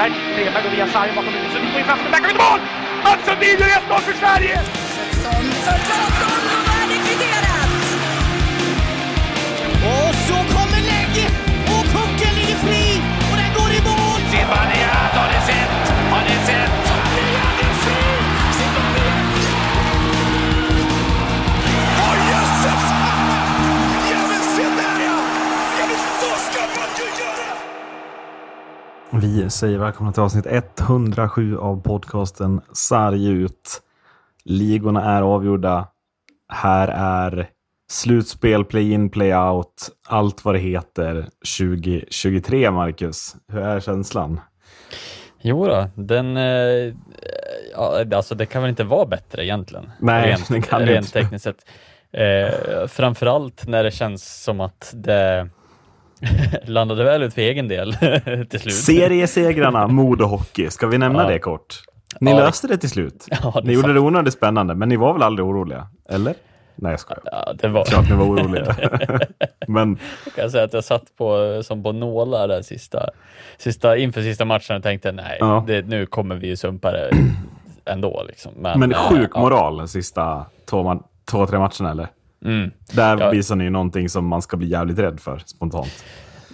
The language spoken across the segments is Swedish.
Redberg. Redberg går via sargen bakom huvudet. Sundin får in framför. Där kommer mål! Mats Sundin gör 1-0 för Sverige! Vi säger välkomna till avsnitt 107 av podcasten Sarg ut. Ligorna är avgjorda. Här är slutspel, play-in, play-out, allt vad det heter 2023, Marcus. Hur är känslan? Jo då, den, eh, ja, alltså det kan väl inte vara bättre egentligen? Nej, rent, det kan rent inte. tekniskt sett. Eh, framförallt när det känns som att det landade väl ut för egen del till slut. Seriesegrarna, Modo Hockey. Ska vi nämna Ja. det kort? Ni Ja, löste det till slut. Ja, det ni gjorde sant. det onödigt spännande, men ni var väl aldrig oroliga? Eller? Nej, jag skojar. Ja, det var, Klart ni var oroliga. men kan jag säga att jag satt på, som på nålar där sista, sista, inför sista matchen och tänkte nej, Ja. det, nu kommer vi ju sumpa det ändå. Liksom. Men eh, sjuk ja. moral de sista två, två, tre matcherna eller? Mm. Där Ja. visar ni ju någonting som man ska bli jävligt rädd för spontant.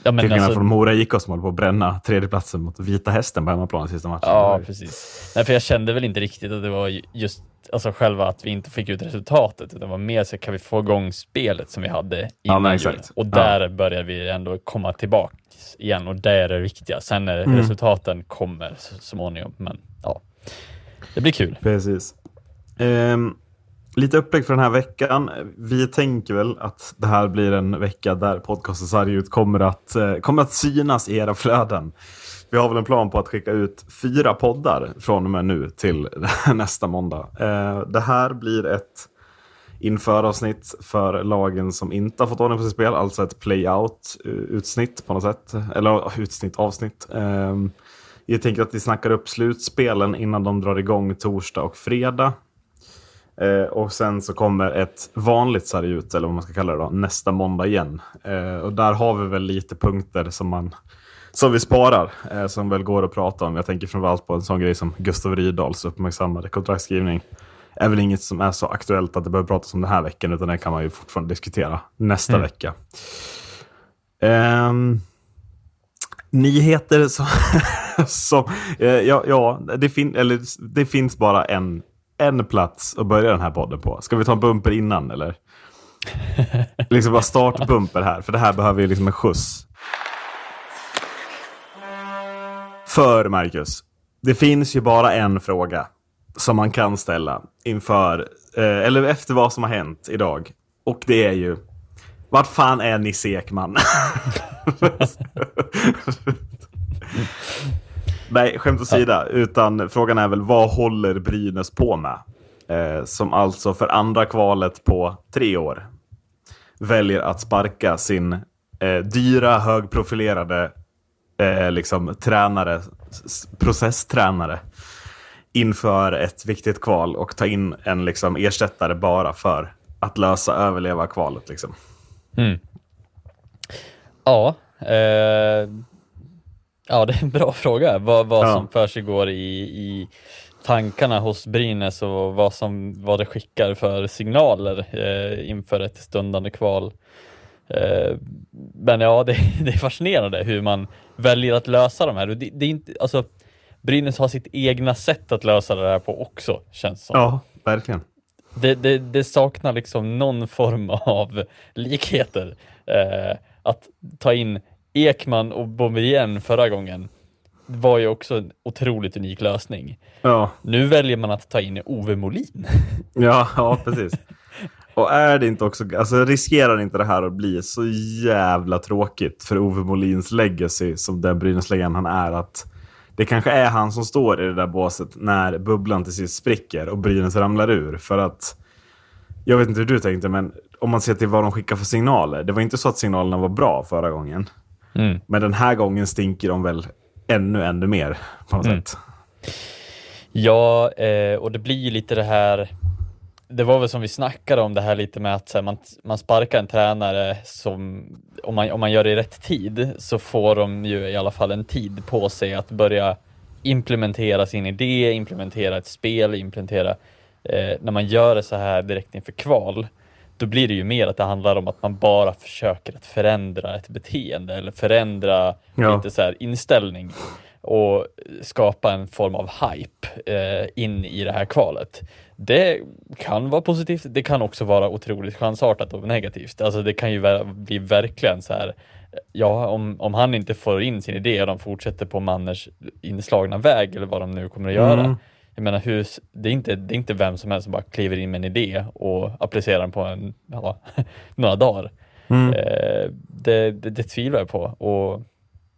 Ja, Till skillnad alltså- från Mora IK som håller på att bränna tredjeplatsen mot Vita Hästen på hemmaplan i sista matchen. Ja, precis. Nej, för jag kände väl inte riktigt att det var ju- just alltså själva att vi inte fick ut resultatet, utan det var mer så kan vi få igång spelet som vi hade innan Ja. Och där börjar vi ändå komma tillbaka igen och det är det viktiga. Sen när Mm. resultaten kommer så småningom, men ja, det blir kul. Precis. Ehm, lite upplägg för den här veckan. Vi tänker väl att det här blir en vecka där podcasten ut kommer att, eh, kommer att synas i era flöden. Vi har väl en plan på att skicka ut fyra poddar från och med nu till nästa måndag. Eh, det här blir ett införavsnitt för lagen som inte har fått ordning på sitt spel, alltså ett playout-utsnitt eh, på något sätt. Eller utsnitt, avsnitt. Ehm, Jag tänker att vi snackar upp slutspelen innan de drar igång torsdag och fredag. Eh, och sen så kommer ett vanligt sarg ut, eller vad man ska kalla det då, nästa måndag igen. Eh, och där har vi väl lite punkter som man som vi sparar, eh, som väl går att prata om. Jag tänker framförallt på en sån grej som Gustav Rydahls uppmärksammade kontraktskrivning. är väl inget som är så aktuellt att det behöver pratas om den här veckan, utan det kan man ju fortfarande diskutera nästa Mm. vecka. Ehm, nyheter som... som eh, ja, ja det, fin eller, det finns bara en, en plats att börja den här podden på. Ska vi ta en bumper innan, eller? liksom bara startbumper här, för det här behöver ju liksom en skjuts. För Marcus, det finns ju bara en fråga som man kan ställa inför, eh, eller efter vad som har hänt idag. Och det är ju, vart fan är Nisse Ekman? Nej, skämt åsida. Utan frågan är väl, vad håller Brynäs på med? Eh, som alltså för andra kvalet på tre år väljer att sparka sin eh, dyra, högprofilerade eh, liksom, tränare, processtränare inför ett viktigt kval och ta in en liksom, ersättare bara för att lösa överleva kvalet. Liksom. Mm. Ja, eh, ja, det är en bra fråga. Vad, vad Ja. som för sig går i, i tankarna hos Brynäs och vad, som, vad det skickar för signaler eh, inför ett stundande kval. Eh, men ja, det, det är fascinerande hur man väljer att lösa de här. Det, det är inte, alltså, Brynäs har sitt egna sätt att lösa det här på också, känns som. Ja, verkligen. Det, det, det saknar liksom någon form av likheter. Eh, att ta in Ekman och Boumedienne förra gången var ju också en otroligt unik lösning. Ja, Nu väljer man att ta in Ove Molin. ja, ja precis. Och är det inte också, alltså riskerar inte det här att bli så jävla tråkigt för Ove Molins legacy som den Brynäs-legend han är att det kanske är han som står i det där båset när bubblan till sist spricker och Brynäs ramlar ur. För att, jag vet inte hur du tänkte, men om man ser till vad de skickar för signaler. Det var inte så att signalerna var bra förra gången. Mm. Men den här gången stinker de väl ännu, ännu mer på något Mm. sätt. Ja, eh, och det blir ju lite det här det var väl som vi snackade om det här lite med att här, man, man sparkar en tränare som, om man, om man gör det i rätt tid, så får de ju i alla fall en tid på sig att börja implementera sin idé, implementera ett spel, implementera, eh, när man gör det så här direkt inför kval, då blir det ju mer att det handlar om att man bara försöker att förändra ett beteende eller förändra Ja. lite så här inställning och skapa en form av hype eh, in i det här kvalet. Det kan vara positivt, det kan också vara otroligt chansartat och negativt. Alltså det kan ju bli verkligen så här, ja om, om han inte får in sin idé och de fortsätter på Manners inslagna väg eller vad de nu kommer att göra. Mm. Jag menar, hur, det, är inte, det är inte vem som helst som bara kliver in med en idé och applicerar den på en, ja, några dagar. Mm. Eh, det, det, det tvivlar jag på. Och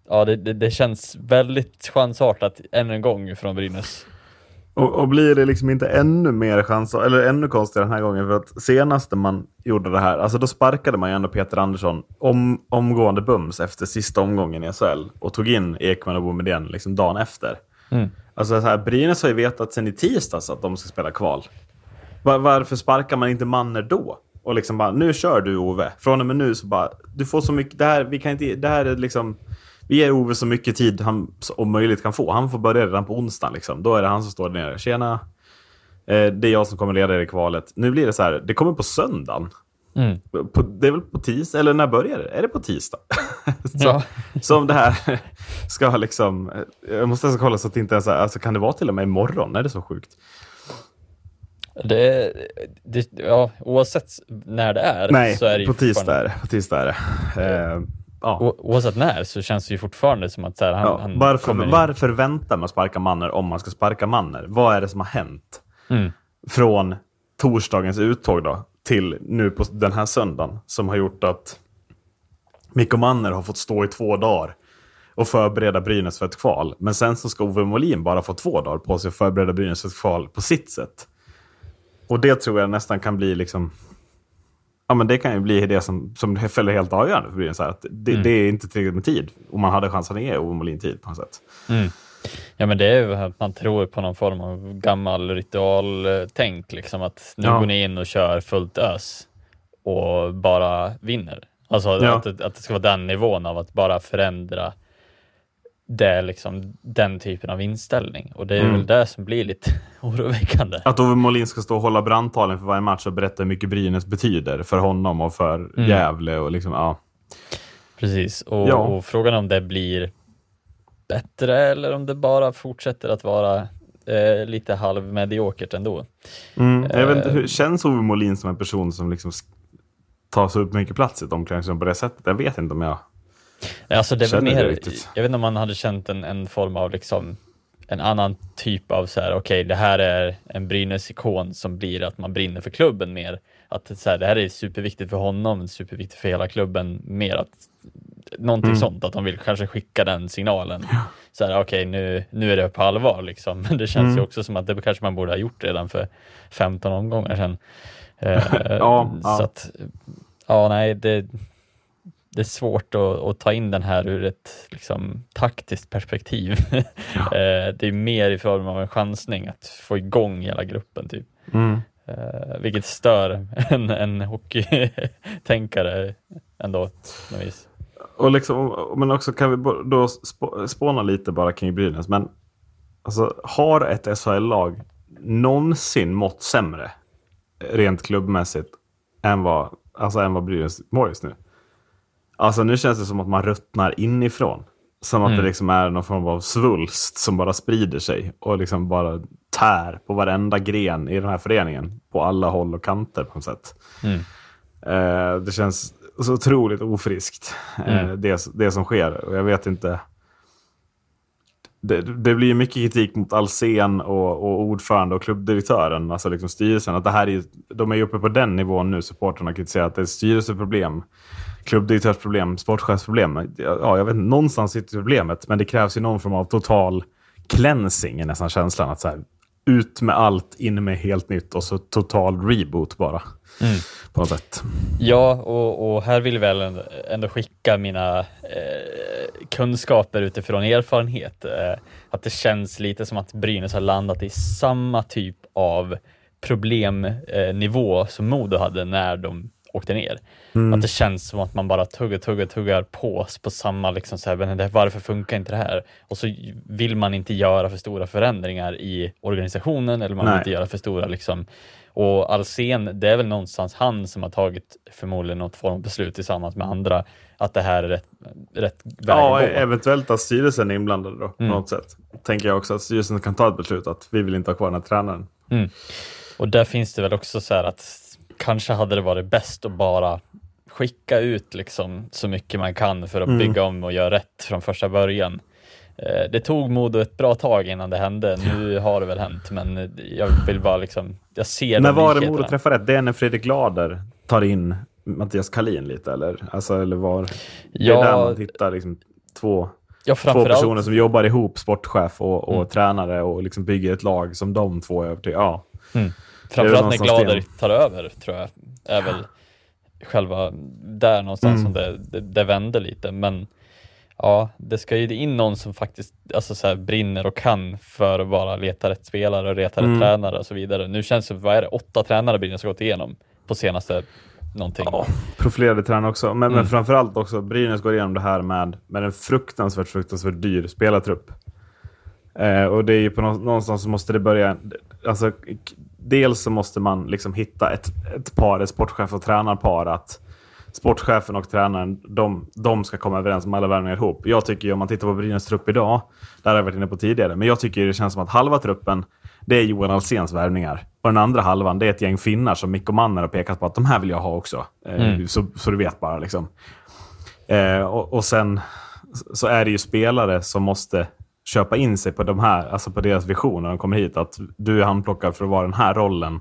ja, det, det, det känns väldigt chansartat ännu en gång från Brynäs. Och, och blir det liksom inte ännu mer chans, eller ännu konstigare den här gången, för att senaste man gjorde det här, alltså då sparkade man ju ändå Peter Andersson om, omgående bums efter sista omgången i SHL och tog in Ekman och Boumedienne liksom dagen efter. Mm. Alltså så här, Brynäs har ju vetat sedan i tisdags att de ska spela kval. Var, varför sparkar man inte Manner då? Och liksom bara, nu kör du Ove. Från och med nu så bara, du får så mycket, det här, vi kan inte, det här är liksom, vi ger Ove så mycket tid han om möjligt kan få. Han får börja redan på onsdag liksom. Då är det han som står där nere. Tjena, eh, det är jag som kommer leda er i kvalet. Nu blir det så här, det kommer på söndagen. Mm. På, det är väl på tisdag, eller när börjar det? Är det på tisdag? så, Ja. så om det här ska liksom... Jag måste alltså kolla så att det inte här, alltså kan det vara till och med imorgon? Är det så sjukt? Det, det, ja, oavsett när det är Nej, så är det ju på tisdag är det. På tisdag är det. Eh, ja. O, oavsett när så känns det ju fortfarande som att här, han, Ja, han varför väntar man sparka Manner om man ska sparka Manner? Vad är det som har hänt? Mm. Från torsdagens uttåg då, till nu på den här söndagen som har gjort att Mikko Manner har fått stå i två dagar och förbereda Brynäs för ett kval. Men sen så ska Ove Molin bara få två dagar på sig att förbereda Brynäs för ett kval på sitt sätt. Och det tror jag nästan kan bli liksom... Ja, men det kan ju bli det som, som fäller helt avgörande för Brynäs. här, Att det, det är inte tillräckligt med tid. Och man hade chansen att ge Ove Molin tid på något sätt. Ja men det är ju att man tror på någon form av gammal ritualtänk liksom att nu Ja. går ni in och kör fullt ös och bara vinner. Alltså Ja. att, att det ska vara den nivån av att bara förändra det liksom, den typen av inställning och det är Mm. väl det som blir lite oroväckande. Att Ove Molin ska stå och hålla brandtalen för varje match och berätta hur mycket Brynäs betyder för honom och för Mm. Gävle. Och liksom, ja. Precis, och, Ja. och frågan är om det blir bättre eller om det bara fortsätter att vara eh, lite halvmediokert ändå. mm. Jag vet inte, Eh. hur känns Ove Molin som en person som liksom tar så upp mycket plats i ett omklädningsrum på det sättet? Jag vet inte om jag... Alltså det Känner det mer, riktigt. jag vet inte om man hade känt en, en form av liksom en annan typ av så här, okej det här är en Brynäs-ikon som blir att man brinner för klubben mer. Att det, så här, det här är superviktigt för honom, superviktigt för hela klubben mer. Att, någonting Mm. sånt, att de vill kanske skicka den signalen. Så här, okej nu, nu är det på allvar liksom. Men det känns Mm. ju också som att det kanske man borde ha gjort redan för 15 omgångar sedan. Eh, Ja, ja. Så att, ja nej, det, det är svårt att, att ta in den här ur ett liksom, taktiskt perspektiv. Eh, det är mer i form av en chansning att få igång hela gruppen, typ. Mm. Eh, vilket stör en, en hockeytänkare ändå. på. Och liksom, men också kan vi då sp- spåna lite bara kring Brynäs. Men alltså, har ett SHL-lag någonsin mått sämre rent klubbmässigt än vad, alltså, än vad Brynäs mår just nu? Alltså nu känns det som att man ruttnar inifrån. Som att Mm. det liksom är någon form av svulst som bara sprider sig och liksom bara tär på varenda gren i den här föreningen. På alla håll och kanter på något sätt. Mm. Eh, det känns så otroligt ofriskt, eh, Mm. det, det som sker. Och jag vet inte. Det, det blir mycket kritik mot Alsen och, och ordförande och klubbdirektören, alltså liksom styrelsen. Att det här är, de är ju uppe på den nivån nu, supporterna kritiserar att det är ett styrelseproblem, klubbdirektörsproblem, sportchefsproblem. Ja, jag vet inte, någonstans sitter problemet, men det krävs ju någon form av total cleansing, är nästan känslan. Att så här, ut med allt, in med helt nytt och så total reboot bara. Mm. På något sätt. Ja, och, och här vill jag väl ändå, ändå skicka mina eh, kunskaper utifrån erfarenhet. Eh, att det känns lite som att Brynäs har landat i samma typ av problemnivå eh, som Modo hade när de åkte ner. Mm. Att det känns som att man bara tuggar, tuggar, tuggar på på samma, liksom så här, varför funkar inte det här? Och så vill man inte göra för stora förändringar i organisationen eller man vill Nej. inte göra för stora liksom. Och Alsen, det är väl någonstans han som har tagit förmodligen något form av beslut tillsammans med andra att det här är rätt, rätt väg Ja, att gå. eventuellt att styrelsen är inblandad då, på Mm. något sätt. Tänker jag också att styrelsen kan ta ett beslut att vi vill inte ha kvar den här tränaren. Och där finns det väl också så här att kanske hade det varit bäst att bara skicka ut liksom så mycket man kan för att Mm. bygga om och göra rätt från första början. Eh, Det tog Modo ett bra tag innan det hände. Nu har det väl hänt, men jag vill bara liksom, jag ser När var det. Modo träffade rätt? Det är när Fredrik Glader tar in Mattias Kalin lite, eller? Alltså, eller var... Det Ja. är där man hittar liksom två, Ja, två personer som jobbar ihop, sportchef och, och Mm. tränare, och liksom bygger ett lag som de två är över till. Ja. Framförallt när Glader tar över, tror jag, är väl själva där någonstans Mm. som det, det, det vände lite. Men ja, det ska ju in någon som faktiskt alltså så brinner och kan för att bara leta rätt spelare och leta rätt Mm. tränare och så vidare. Nu känns det, vad är det, åtta tränare Brynäs har gått igenom på senaste någonting. Ja, profilerade tränare också. Men, Mm. men framförallt också, Brynäs går igenom det här med, med en fruktansvärt, fruktansvärt dyr spelartrupp. Eh, och det är ju på nå- någonstans så måste det börja... Alltså, dels så måste man liksom hitta ett, ett par, ett sportchef och tränarpar, att sportchefen och tränaren, de, de ska komma överens om alla värvningar ihop. Jag tycker om man tittar på Brynäs trupp idag, där har jag varit inne på tidigare, men jag tycker det känns som att halva truppen, det är Johan Alséns värvningar. Och den andra halvan, det är ett gäng finnar som Mikko Manner har pekat på att de här vill jag ha också. Eh, Mm. så, så du vet bara liksom. Eh, och, och sen så är det ju spelare som måste köpa in sig på de här, alltså på deras vision när de kommer hit. Att du är handplockad för att vara den här rollen.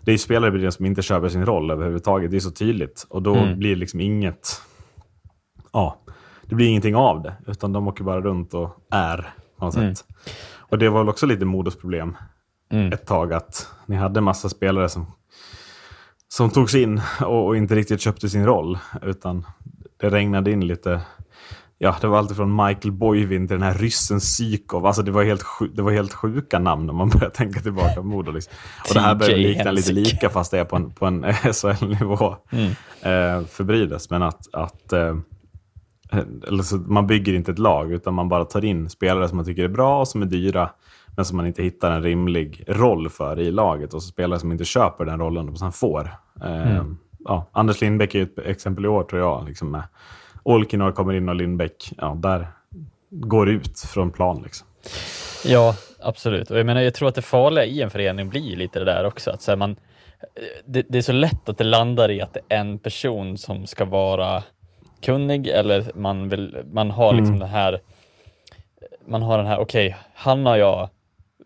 Det är ju spelare som inte köper sin roll överhuvudtaget. Det är så tydligt. Och då Mm. blir det liksom inget... Ja, det blir ingenting av det. Utan de åker bara runt och är på något Mm. sätt. Och det var väl också lite Modos problem Mm. ett tag. Att ni hade massa spelare som, som togs in och, och inte riktigt köpte sin roll. Utan det regnade in lite Ja, det var alltid från Michael Boivin till den här ryssen Sykov. Alltså det var helt, det var helt sjuka namn om man börjar tänka tillbaka på Modo. Liksom. Och det här börjar likna lite lika fast det är på en, på en SHL-nivå Mm. eh, för Brynäs. Men att, att eh, eller så, man bygger inte ett lag utan man bara tar in spelare som man tycker är bra och som är dyra. Men som man inte hittar en rimlig roll för i laget. Och så spelare som inte köper den rollen och sen får. Eh, Mm. ja, Anders Lindbäck är ju ett exempel i år tror jag. Liksom med Olkinor kommer in och Lindbäck, ja, där går ut från plan. Liksom. Ja, absolut. Och jag menar, jag tror att det farliga i en förening blir lite det där också. Att så man, det, det är så lätt att det landar i att det är en person som ska vara kunnig eller man, vill, man har liksom den här, man har den här, okej, han och jag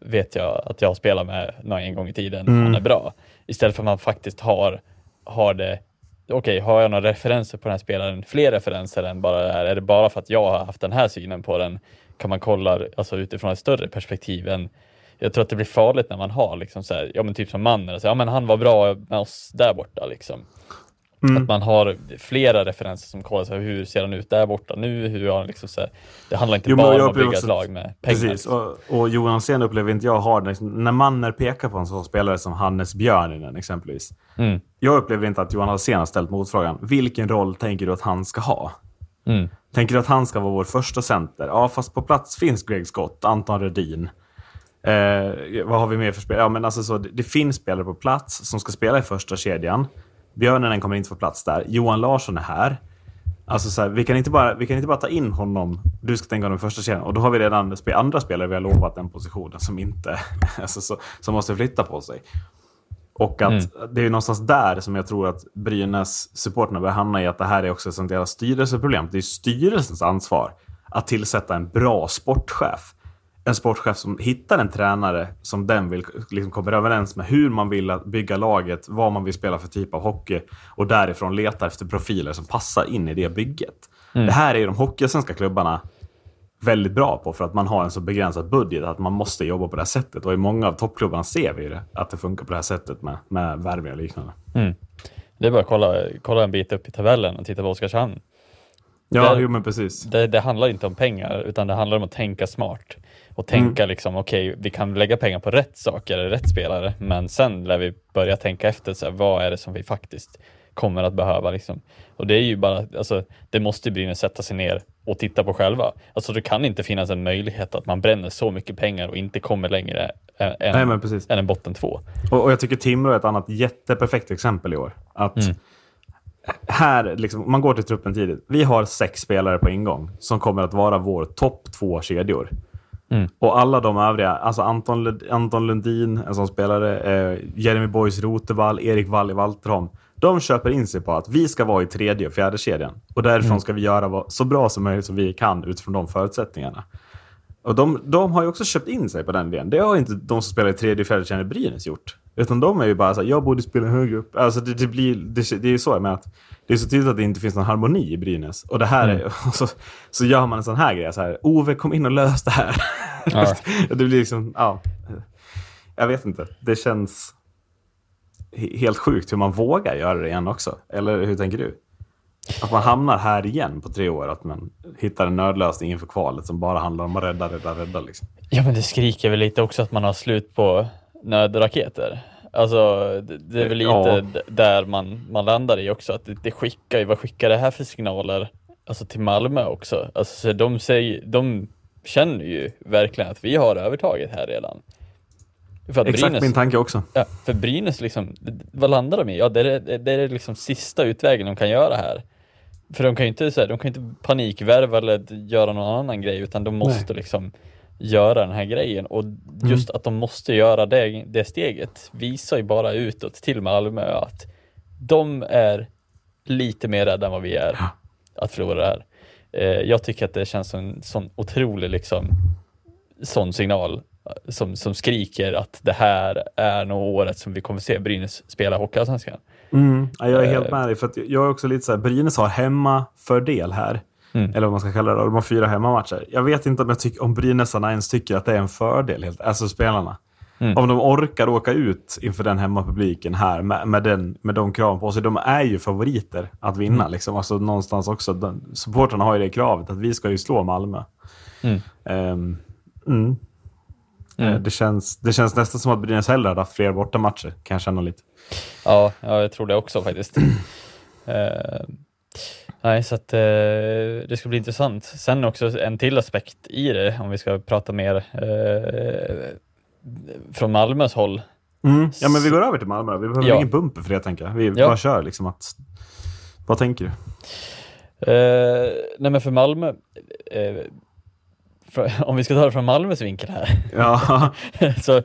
vet jag att jag spelar med någon en gång i tiden, han är bra. Istället för att man faktiskt har, har det Okej, har jag några referenser på den här spelaren? Fler referenser än bara det här? Är det bara för att jag har haft den här synen på den? Kan man kolla alltså, utifrån ett större perspektiv än jag tror att det blir farligt när man har liksom så här, ja men typ som mannen, ja men han var bra med oss där borta liksom. Att man har flera referenser som kollar så här, hur ser han ut där borta nu, hur har han liksom så här, det handlar inte Jo, bara om att bygga ett också- lag med pengar. Precis, och, och Johan Sen upplever inte jag har det. Liksom, när Manner pekar på en sån spelare som Hannes Björninen exempelvis. Mm. Jag upplever inte att Johan Alsen har ställt motfrågan. Vilken roll tänker du att han ska ha? Mm. Tänker du att han ska vara vår första center? Ja, fast på plats finns Greg Scott, Anton Rödin. Eh, vad har vi mer för spelare? Ja, men alltså så, det, det finns spelare på plats som ska spela i första kedjan. Björnen kommer inte få plats där. Johan Larsson är här. Alltså så här, vi, kan inte bara, vi kan inte bara ta in honom. Du ska tänka honom i första kedjan. Och då har vi redan andra spelare vi har lovat den positionen som inte... Alltså så, som måste flytta på sig. Och att det är någonstans där som jag tror att Brynäs supporterna börjar hamna i att det här är också ett sånt jävla styrelseproblem. Det är styrelsens ansvar att tillsätta en bra sportchef. En sportchef som hittar en tränare som den vill liksom kommer överens med hur man vill bygga laget, vad man vill spela för typ av hockey och därifrån letar efter profiler som passar in i det bygget. Det här är ju de hockeyallsvenska klubbarna väldigt bra på för att man har en så begränsad budget att man måste jobba på det här sättet. Och i många av toppklubbarna ser vi det, att det funkar på det här sättet med, med värvningar och liknande. Det är bara att kolla, kolla en bit upp i tabellen och titta på Oskarshamn. Ja, Det- jo men precis. Det, det handlar inte om pengar, utan det handlar om att tänka smart. Och tänka liksom, okej, vi kan lägga pengar på rätt saker, rätt spelare, men sen lär vi börja tänka efter, så här, vad är det som vi faktiskt kommer att behöva. Liksom. Och det är ju bara, alltså, det måste Brynäs sätta sig ner och titta på själva. Alltså det kan inte finnas en möjlighet att man bränner så mycket pengar och inte kommer längre än, Nej, än en botten två. Och, och jag tycker Timrå är ett annat jätteperfekt exempel i år. Att Mm. här, liksom, om man går till truppen tidigt. Vi har sex spelare på ingång som kommer att vara vår topp två kedjor. Mm. Och alla de övriga, alltså Anton, Anton Lundin, en sån spelare, eh, Jeremy Boys Rotevall, Erik Wall i Valterholm. De köper in sig på att vi ska vara i tredje och fjärde kedjan. Och därifrån Mm. ska vi göra så bra som möjligt som vi kan utifrån de förutsättningarna. Och de, de har ju också köpt in sig på den delen. Det har inte de som spelar i tredje och fjärde kedjan i Brynäs gjort. Utan de är ju bara så här, jag borde spela högre upp. Alltså det, det, blir, det, det är ju så jag menar att det är så tydligt att det inte finns någon harmoni i Brynäs. Och det här är, och så, så gör man en sån här grej. Så här, Ove, kom in och lös det här. Ja. det blir liksom, ja. Jag vet inte. Det känns he- helt sjukt hur man vågar göra det igen också. Eller hur tänker du? Att man hamnar här igen på tre år. Att man hittar en nödlösning inför kvalet som bara handlar om att rädda, rädda, rädda. Liksom. Ja, men det skriker väl lite också att man har slut på nödraketer. Alltså, det, det är väl lite Ja. där man, man landar i också, att det, det skickar ju, vad skickar det här för signaler alltså till Malmö också? Alltså, så de, säger, de känner ju verkligen att vi har övertaget här redan. Exakt Brynäs, min tanke också. ja, för Brynäs liksom, vad landar de i? Ja, det är, det är liksom sista utvägen de kan göra här. För de kan ju inte, så här, de kan inte panikvärva eller göra någon annan grej, utan de måste liksom göra den här grejen. Och just att de måste göra det, det steget visar ju bara utåt till Malmö att de är lite mer rädda än vad vi är att förlora det här. Eh, jag tycker att det känns som en sån otrolig liksom, sån signal eh, som, som skriker att det här är nog året som vi kommer se Brynäs spela Hockeyallsvenskan. Mm. Ja, jag är Eh. helt med dig. För att jag är också lite så här, Brynäs har hemmafördel här. Mm. Eller vad man ska kalla det. De har fyra hemmamatcher. Jag vet inte om, jag tycker, om Brynäsarna ens tycker att det är en fördel. Helt, alltså spelarna. Mm. Om de orkar åka ut inför den hemmapubliken här med, med, den, med de kraven på sig. De är ju favoriter att vinna. Mm. Liksom. Alltså, någonstans också. De, supportrarna har ju det kravet att vi ska ju slå Malmö. Mm. Ehm, mm. Eh, Det, känns, det känns nästan som att Brynäs hellre hade haft fler bortamatcher. Kan jag känna lite. Ja, ja jag tror det också faktiskt. Eh, nej, så att eh, det ska bli intressant. Sen också en till aspekt i det, om vi ska prata mer eh, från Malmös håll. Mm. Ja, men vi går över till Malmö. Vi behöver Ja. ingen bumper för det, tänker jag. Vi Ja. bara kör liksom att... Vad tänker du? Eh, nej, men för Malmö, eh, om vi ska ta det från Malmös vinkel här, Ja, så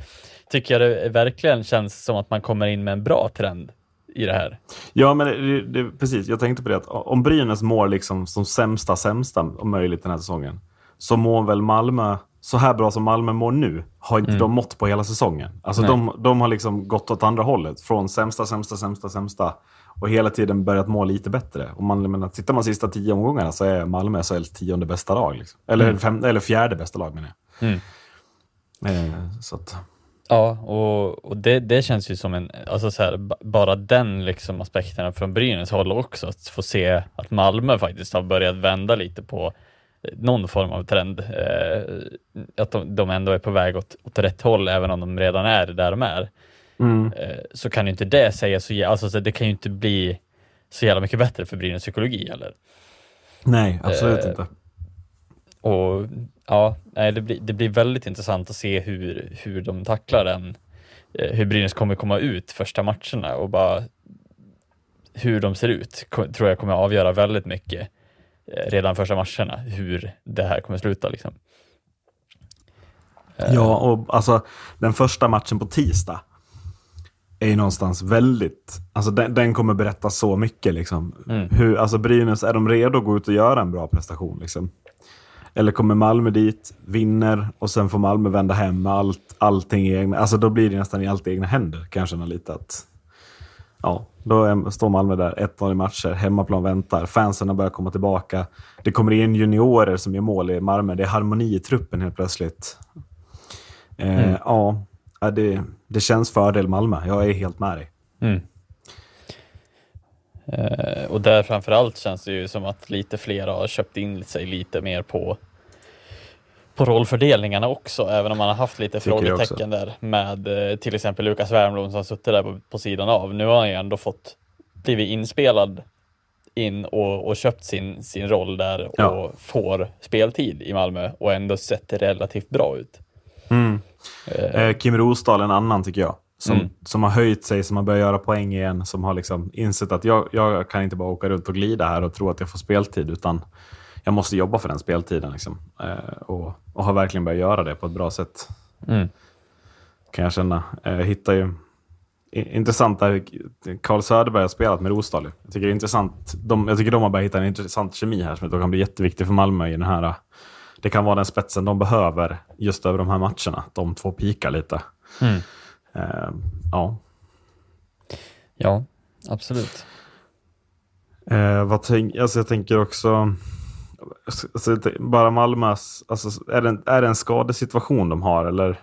tycker jag det verkligen känns som att man kommer in med en bra trend i det här. ja men det, det, precis. Jag tänkte på det att om Brynäs mår liksom som sämsta, sämsta om möjligt den här säsongen, så mår väl Malmö, så här bra som Malmö mår nu, har inte de mått på hela säsongen. Alltså de, de har liksom gått åt andra hållet. Från sämsta, sämsta, sämsta, sämsta. Och hela tiden börjat må lite bättre. Och man, menar, tittar man sista tio omgångarna så är Malmö SHLs tionde bästa lag. Liksom. Eller, fem, eller fjärde bästa lag menar jag. Mm. Eh, så att, Ja, och, och det, det känns ju som en, alltså så här, ba- bara den liksom aspekten från Brynäs håll också, att få se att Malmö faktiskt har börjat vända lite på någon form av trend. Eh, att de, de ändå är på väg åt, åt rätt håll, även om de redan är där de är. mm. Eh, så kan ju inte det säga så, alltså så det kan ju inte bli så jävla mycket bättre för Brynäs psykologi heller. Nej, absolut Eh, inte. Och ja, nej, det, blir, det blir väldigt intressant att se hur, hur de tacklar den, eh, hur Brynäs kommer komma ut första matcherna och bara hur de ser ut tror jag kommer avgöra väldigt mycket redan första matcherna, hur det här kommer sluta liksom. Eh, Ja, och alltså den första matchen på tisdag är ju någonstans väldigt... Alltså den, den kommer berätta så mycket. Liksom. Mm. Hur, alltså Brynäs, är de redo att gå ut och göra en bra prestation? Liksom? Eller kommer Malmö dit, vinner och sen får Malmö vända hem med allt, allting i egna... Alltså då blir det nästan i allt egna händer, kan jag känna lite att... Ja, då är, står Malmö där, 1-0 i matcher, hemmaplan väntar, fansen har börjat komma tillbaka. Det kommer in juniorer som gör mål i Malmö, det är harmoni i truppen helt plötsligt. Eh, Mm. Ja, ja, det, det känns fördel Malmö. Jag är helt med dig. Mm. Eh, och där framförallt känns det ju som att lite fler har köpt in sig lite mer på på rollfördelningarna också, även om man har haft lite Tycker frågetecken där med eh, till exempel Lukas Wernbloom som suttit där på, på sidan av. Nu har han ju ändå fått blivit inspelad in och, och köpt sin, sin roll där och Ja. får speltid i Malmö och ändå sett det relativt bra ut. Eh, Kim Rosdahl en annan tycker jag. Som, Mm. som har höjt sig, som har börjat göra poäng igen. Som har liksom insett att jag, jag kan inte bara åka runt och glida här och tro att jag får speltid. Utan jag måste jobba för den speltiden. Liksom. Eh, och, och har verkligen börjat göra det på ett bra sätt. Mm. Kan jag känna. Eh, Jag hittar ju intressant där Carl Söderberg har spelat med Rosdahl. Jag tycker det är intressant. De, jag tycker de har börjat hitta en intressant kemi här som jag tror kan bli jätteviktig för Malmö i den här. Det kan vara den spetsen de behöver just över de här matcherna. De två pikar lite. Mm. Eh, ja. Ja, absolut. Eh, vad tänk, alltså jag tänker också... Alltså, tänk- bara Malmös... Alltså, är, det en, är det en skadesituation de har? Eller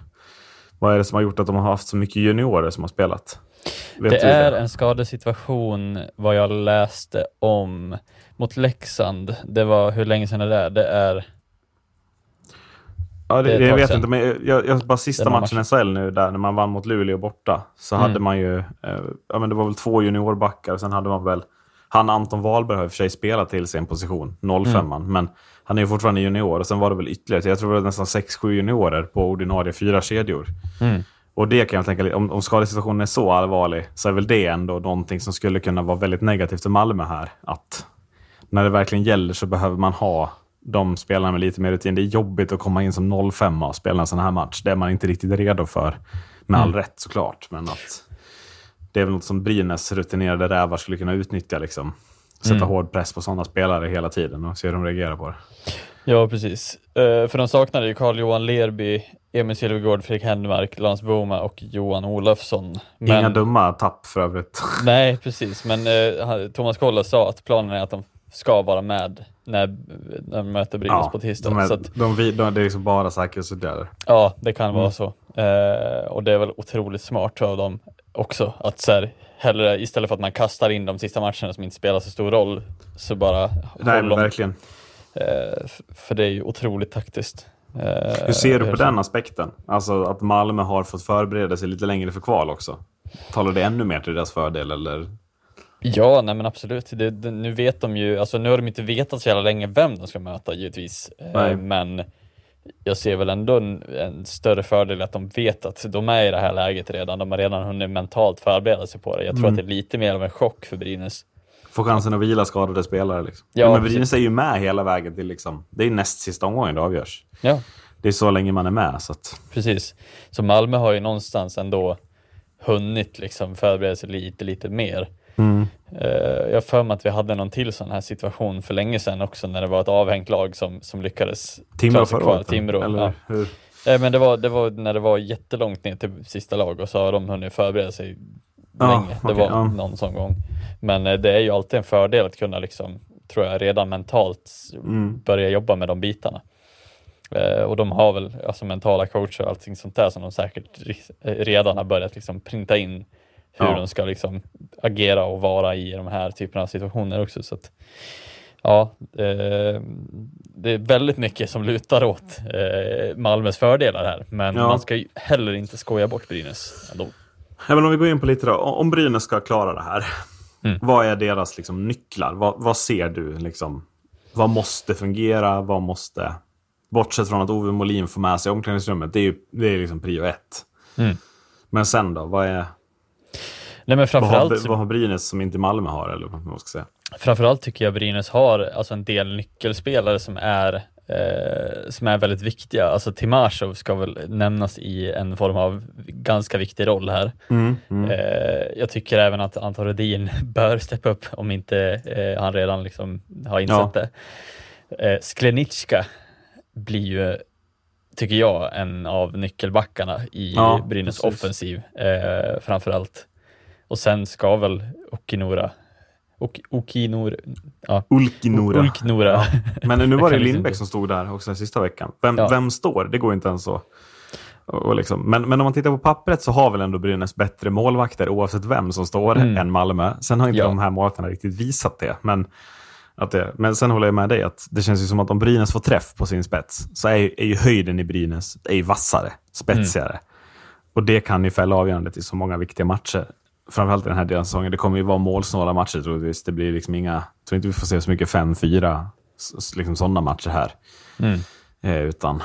vad är det som har gjort att de har haft så mycket juniorer som har spelat? Vet Det är en skadesituation vad jag läste om mot Leksand. Det var hur länge sedan det är? Det är Ja, det, det jag vet sedan. inte, men jag, jag, bara sista Det matchen i SHL nu där när man vann mot Luleå borta. Så Mm. hade man ju, eh, ja men det var väl två juniorbackar och sen hade man väl, han Anton Wahlberg har i och för sig spelat till sin position, 05 Mm. men han är ju fortfarande junior och sen var det väl ytterligare, jag tror det var nästan 6-7 juniorer på ordinarie fyra kedjor. Mm. Och det kan jag tänka, om, om skadesituationen är så allvarlig så är väl det ändå någonting som skulle kunna vara väldigt negativt för Malmö här. Att när det verkligen gäller så behöver man ha de spelarna med lite mer rutin. Det är jobbigt att komma in som 05 och spela en sån här match. Det är man inte riktigt redo för. Med all rätt såklart. Men att det är väl något som Brynäs rutinerade rävar skulle kunna utnyttja. Liksom. Sätta hård press på sådana spelare hela tiden och se hur de reagerar på det. Ja, precis. Eh, för de saknade ju Carl-Johan Lerby, Emil Silvergård, Fredrik Händemark, Lans Boma och Johan Olofsson. Men, Inga dumma tapp för övrigt. Nej, precis. Men han- Thomas Kolla sa att planen är att de ska vara med när, när de möter Brynäs på tisdag. de är, Så att, de, vi- de, det är liksom bara säkerhetsåtgärder. ja, det kan Mm. vara så. Eh, och det är väl otroligt smart av dem också. Att så här, hellre, istället för att man kastar in de sista matcherna som inte spelar så stor roll, så bara Nej, men dem. verkligen. Eh, för det är ju otroligt taktiskt. Eh, Hur ser du på den aspekten? Alltså att Malmö har fått förbereda sig lite längre för kval också. Talar det ännu mer till deras fördel eller? Ja, nej men absolut. Det, det, nu vet de ju, alltså nu har de inte vetat så jävla länge vem de ska möta givetvis. Eh, men jag ser väl ändå en, en större fördel att de vet att de är i det här läget redan. De har redan hunnit mentalt förbereda sig på det. Jag tror Mm. att det är lite mer av en chock för Brynäs. Få chansen att vila skadade spelare. Liksom. Ja, Ja, men. Brynäs är ju med hela vägen till liksom, det är näst sista omgången det avgörs. Ja, Det är så länge man är med. Så att, precis. Så Malmö har ju någonstans ändå hunnit liksom förbereda sig lite, lite mer. Mm. Eh, jag har för mig att vi hade någon till sån här situation för länge sedan också när det var ett avhängt lag som, som lyckades Timrå förra kvar. året? Timrå, eller ja. hur? Eh, men det var, det var när det var jättelångt ner till sista lag och så har de hunnit förbereda sig Ja, länge. Det okej, var ja. någon sån gång. Men eh, det är ju alltid en fördel att kunna liksom, tror jag, redan mentalt Mm. börja jobba med de bitarna. Och de har väl alltså mentala coacher och allting sånt där som de säkert redan har börjat liksom printa in hur Ja. de ska liksom agera och vara i de här typerna av situationer också. Så att, ja, eh, det är väldigt mycket som lutar åt eh, Malmös fördelar här, men Ja. man ska ju heller inte skoja bort Brynäs. ändå. Men om vi går in på lite då. Om Brynäs ska klara det här. Mm. Vad är deras liksom, nycklar? Vad, vad ser du? Liksom, vad måste fungera? Vad måste... Bortsett från att Ove Molin får med sig omklädningsrummet. Det är ju det är liksom prio ett. Mm. Men sen då? Vad, är, Nej, men vad, framförallt, har, vad har Brynäs som inte Malmö har? Eller vad man ska säga? framförallt tycker jag Brynäs har alltså en del nyckelspelare som är eh, som är väldigt viktiga. Alltså Timashov ska väl nämnas i en form av ganska viktig roll här. Mm, mm. Eh, jag tycker även att Anton Rhodin bör steppa upp om inte eh, han redan liksom har insett Ja. det. Eh, Sklenicka blir ju, tycker jag, en av nyckelbackarna i Ja, Brynäs precis. offensiv eh, framförallt. Och sen ska väl Okinora, ok, Okinor, ja, Ulkinora. Ulknora. Men nu var det Lindbäck som stod där också den sista veckan. Vem, Ja. vem står? Det går inte ens så. Och och liksom. men, men om man tittar på pappret så har väl ändå Brynäs bättre målvakter oavsett vem som står Mm. än Malmö. Sen har inte Ja. de här målvakterna riktigt visat det. Men, att det. men sen håller jag med dig att det känns ju som att om Brynäs får träff på sin spets så är, ju- är ju höjden i Brynäs är vassare, spetsigare. Mm. Och det kan ju fälla avgörandet i så många viktiga matcher. Framförallt i den här delen av säsongen, det kommer ju vara målsnåla matcher troligtvis. Det blir liksom inga, jag tror inte vi får se så mycket 5-4, s- liksom sådana matcher här. Eh, utan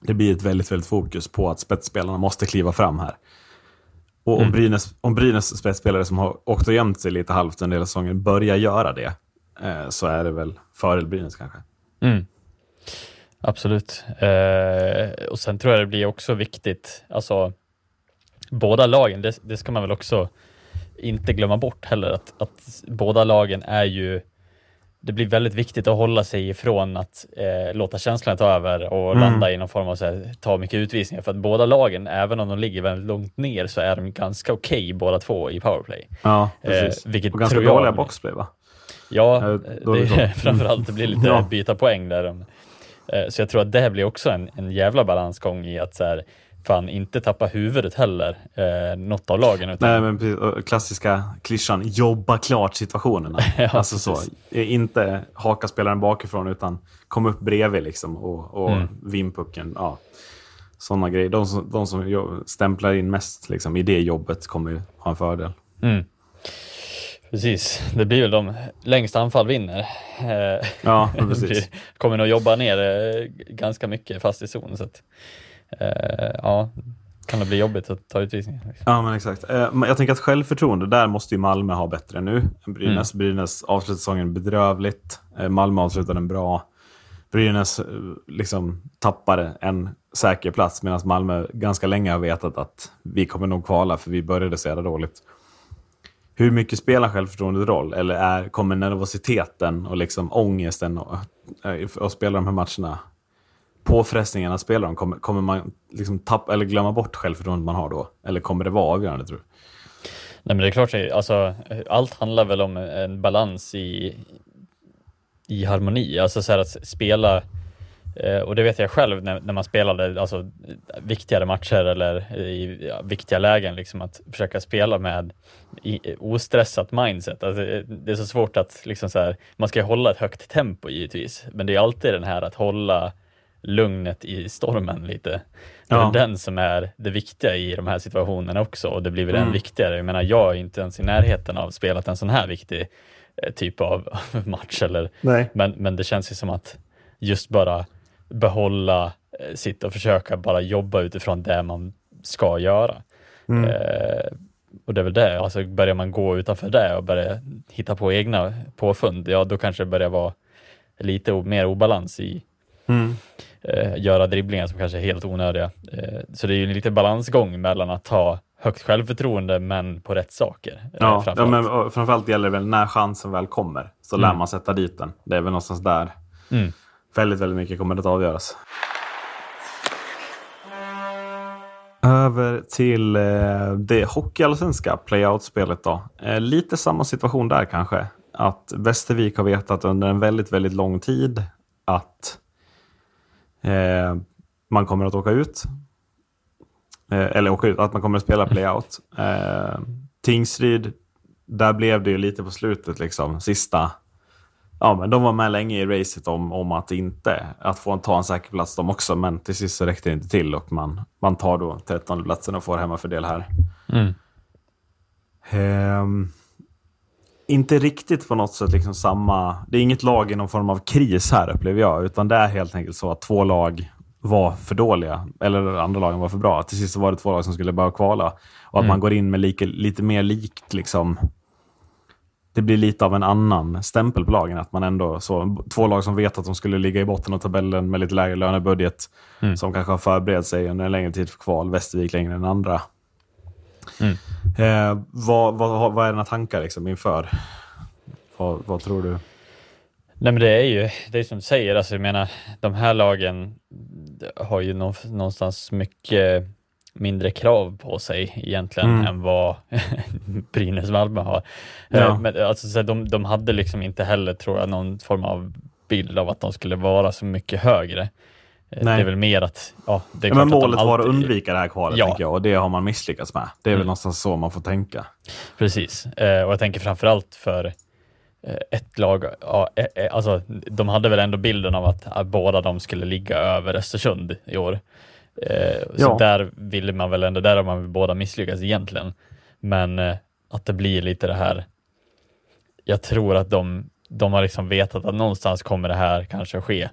det blir ett väldigt, väldigt fokus på att spetsspelarna måste kliva fram här. Och om, Brynäs, om Brynäs spetsspelare som har åkt och gömt sig lite halvt under hela säsongen börjar göra det, eh, så är det väl fördel Brynäs kanske. Mm. Absolut. Eh, och sen tror jag det blir också viktigt, alltså båda lagen, det, det ska man väl också inte glömma bort heller, att, att båda lagen är ju det blir väldigt viktigt att hålla sig ifrån att eh, låta känslorna ta över och Mm. landa i någon form av så här, ta mycket utvisningar. För att båda lagen, även om de ligger väldigt långt ner, så är de ganska okej båda två i powerplay. Ja, precis. Eh, vilket och ganska tror jag- dåliga boxplay va? Ja, eh, är det framförallt det blir lite Ja. byta poäng där. Eh, Så jag tror att det här blir också en, en jävla balansgång i att så här, fan inte tappa huvudet heller, eh, något av lagen. Utan, Nej, men precis, klassiska klyschan, jobba klart situationerna. Ja, alltså så, precis. inte haka spelaren bakifrån utan kom upp bredvid liksom och, och Mm. vinn pucken. Ja. Sådana grejer. De som, de som stämplar in mest liksom, i det jobbet kommer ju ha en fördel. Mm. Precis, det blir väl de längst anfall vinner. Eh, Ja, precis. kommer nog jobba ner eh, ganska mycket fast i zon. Så att, eh, ja, kan det bli jobbigt att ta utvisningar. Liksom. Ja, men exakt. Eh, jag tänker att självförtroende, där måste ju Malmö ha bättre nu. Brynäs, Mm. Brynäs avslutade säsongen bedrövligt. Eh, Malmö avslutade den bra. Brynäs eh, liksom tappade en säker plats medan Malmö ganska länge har vetat att vi kommer nog kvala för vi började så jävla dåligt. Hur mycket spelar självförtroendet roll? Eller är, kommer nervositeten och liksom ångesten och, eh, att spela de här matcherna påfrestningarna spelar de, kommer, kommer man liksom tappa eller glömma bort självförtroendet man har då? Eller kommer det vara avgörande tror du? Nej men det är klart, alltså, allt handlar väl om en balans i, i harmoni. Alltså så här att spela, eh, och det vet jag själv när, när man spelade alltså, viktigare matcher eller i ja, viktiga lägen, liksom att försöka spela med i, ostressat mindset. Alltså, det är så svårt att liksom så här, man ska ju hålla ett högt tempo givetvis, men det är alltid den här att hålla lugnet i stormen lite. Det är Ja. den som är det viktiga i de här situationerna också och det blir väl än Mm. viktigare. Jag menar, jag är inte ens i närheten av spelat en sån här viktig eh, typ av match eller Nej. men, men det känns ju som att just bara behålla eh, sitt och försöka bara jobba utifrån det man ska göra. Mm. Eh, och det är väl det, alltså börjar man gå utanför det och börja hitta på egna påfund, ja då kanske det börjar vara lite mer obalans i Mm. Eh, göra dribblingar som kanske är helt onödiga. Eh, så det är ju en liten balansgång mellan att ha högt självförtroende men på rätt saker. eh, Ja, ja, framförallt. men och framförallt gäller det väl när chansen väl kommer. Så lär man sätta dit den. Det är väl någonstans där Mm. väldigt, väldigt mycket kommer att avgöras. Över till eh, det hockeyallsvenska playout-spelet då. Eh, lite samma situation där kanske. Att Västervik har vetat under en väldigt, väldigt lång tid att eh, man kommer att åka ut. Eh, eller åka ut, att man kommer att spela playout. Eh, Tingsryd, där blev det ju lite på slutet liksom, sista Ja, men de var med länge i racet om, om att inte att få en, ta en säker plats de också, men till sist så räckte det inte till och man, man tar då 13 platsen och får hemmafördel här. Mm. Ehm, inte riktigt på något sätt liksom samma... Det är inget lag i någon form av kris här upplever jag, utan det är helt enkelt så att två lag var för dåliga, eller andra lagen var för bra. Till sist var det två lag som skulle bara kvala. Och att man går in med lika, lite mer likt liksom det blir lite av en annan stämpel på lagen. Att man ändå så, två lag som vet att de skulle ligga i botten av tabellen med lite lägre lönebudget. Mm. Som kanske har förberett sig under en längre tid för kval. Västervik längre än andra. Mm. Eh, vad, vad, vad är dina tankar liksom inför? Vad, vad tror du? Nej men det är ju, det är som du säger, alltså jag menar de här lagen har ju nå- någonstans mycket mindre krav på sig egentligen Mm. än vad Brynäs Malmö har. Ja. Eh, Men alltså, så de, de hade liksom inte heller, tror jag, någon form av bild av att de skulle vara så mycket högre. Eh, Nej. Det är väl mer att, ja, Ja, men att målet de var att undvika det här kvalet, Ja. jag. Och det har man misslyckats med. Det är väl Mm. någonstans så man får tänka. Precis, eh, och jag tänker framförallt för eh, ett lag, ja, eh, alltså de hade väl ändå bilden av att, att båda de skulle ligga över Östersund i år. Eh, så Ja. där ville man väl ändå, där har man väl båda misslyckats egentligen. Men eh, att det blir lite det här. Jag tror att de, de har liksom vetat att någonstans kommer det här kanske ske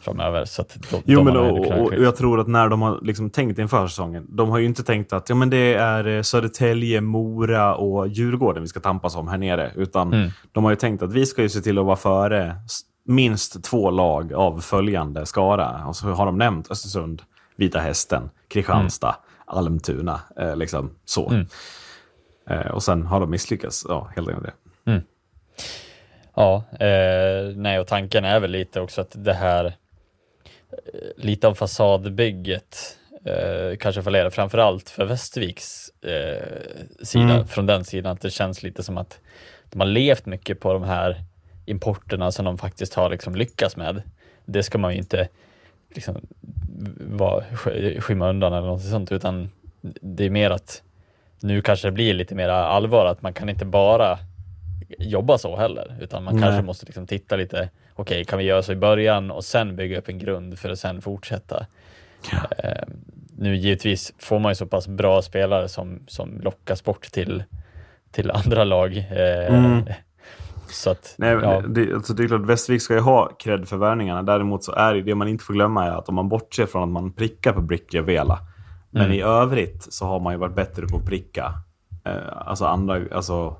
framöver. Så Jo, men och, och, jag tror att när de har liksom tänkt inför säsongen, de har ju inte tänkt att ja, men det är eh, Södertälje, Mora och Djurgården vi ska tampas om här nere. Utan Mm. de har ju tänkt att vi ska ju se till att vara före minst två lag av följande skara. Och så har de nämnt Östersund, Vita Hästen, Kristianstad, Almtuna. Eh, liksom så. Mm. Eh, och sen har de misslyckats. Ja, helt enkelt det. Ja, eh, nej och tanken är väl lite också att det här lite av fasadbygget eh, kanske fallerar framförallt för Västerviks eh, sida, Mm. från den sidan att det känns lite som att de har levt mycket på de här importerna som de faktiskt har liksom lyckats med. Det ska man ju inte liksom vara, sk- skymma undan eller något sånt utan det är mer att nu kanske det blir lite mer allvar att man kan inte bara jobba så heller, utan man Nej. kanske måste liksom titta lite, okej, kan vi göra så i början och sen bygga upp en grund för att sen fortsätta. Eh, nu givetvis får man ju så pass bra spelare som, som lockas bort till, till andra lag. Eh, Mm. Så att, Nej, ja, det, alltså det är klart, Västervik ska ju ha cred för värvningarna. Däremot så är det, det man inte får glömma är att om man bortser från att man prickar på och Vela. Men Mm. i övrigt så har man ju varit bättre på att pricka. Eh, alltså, andra, alltså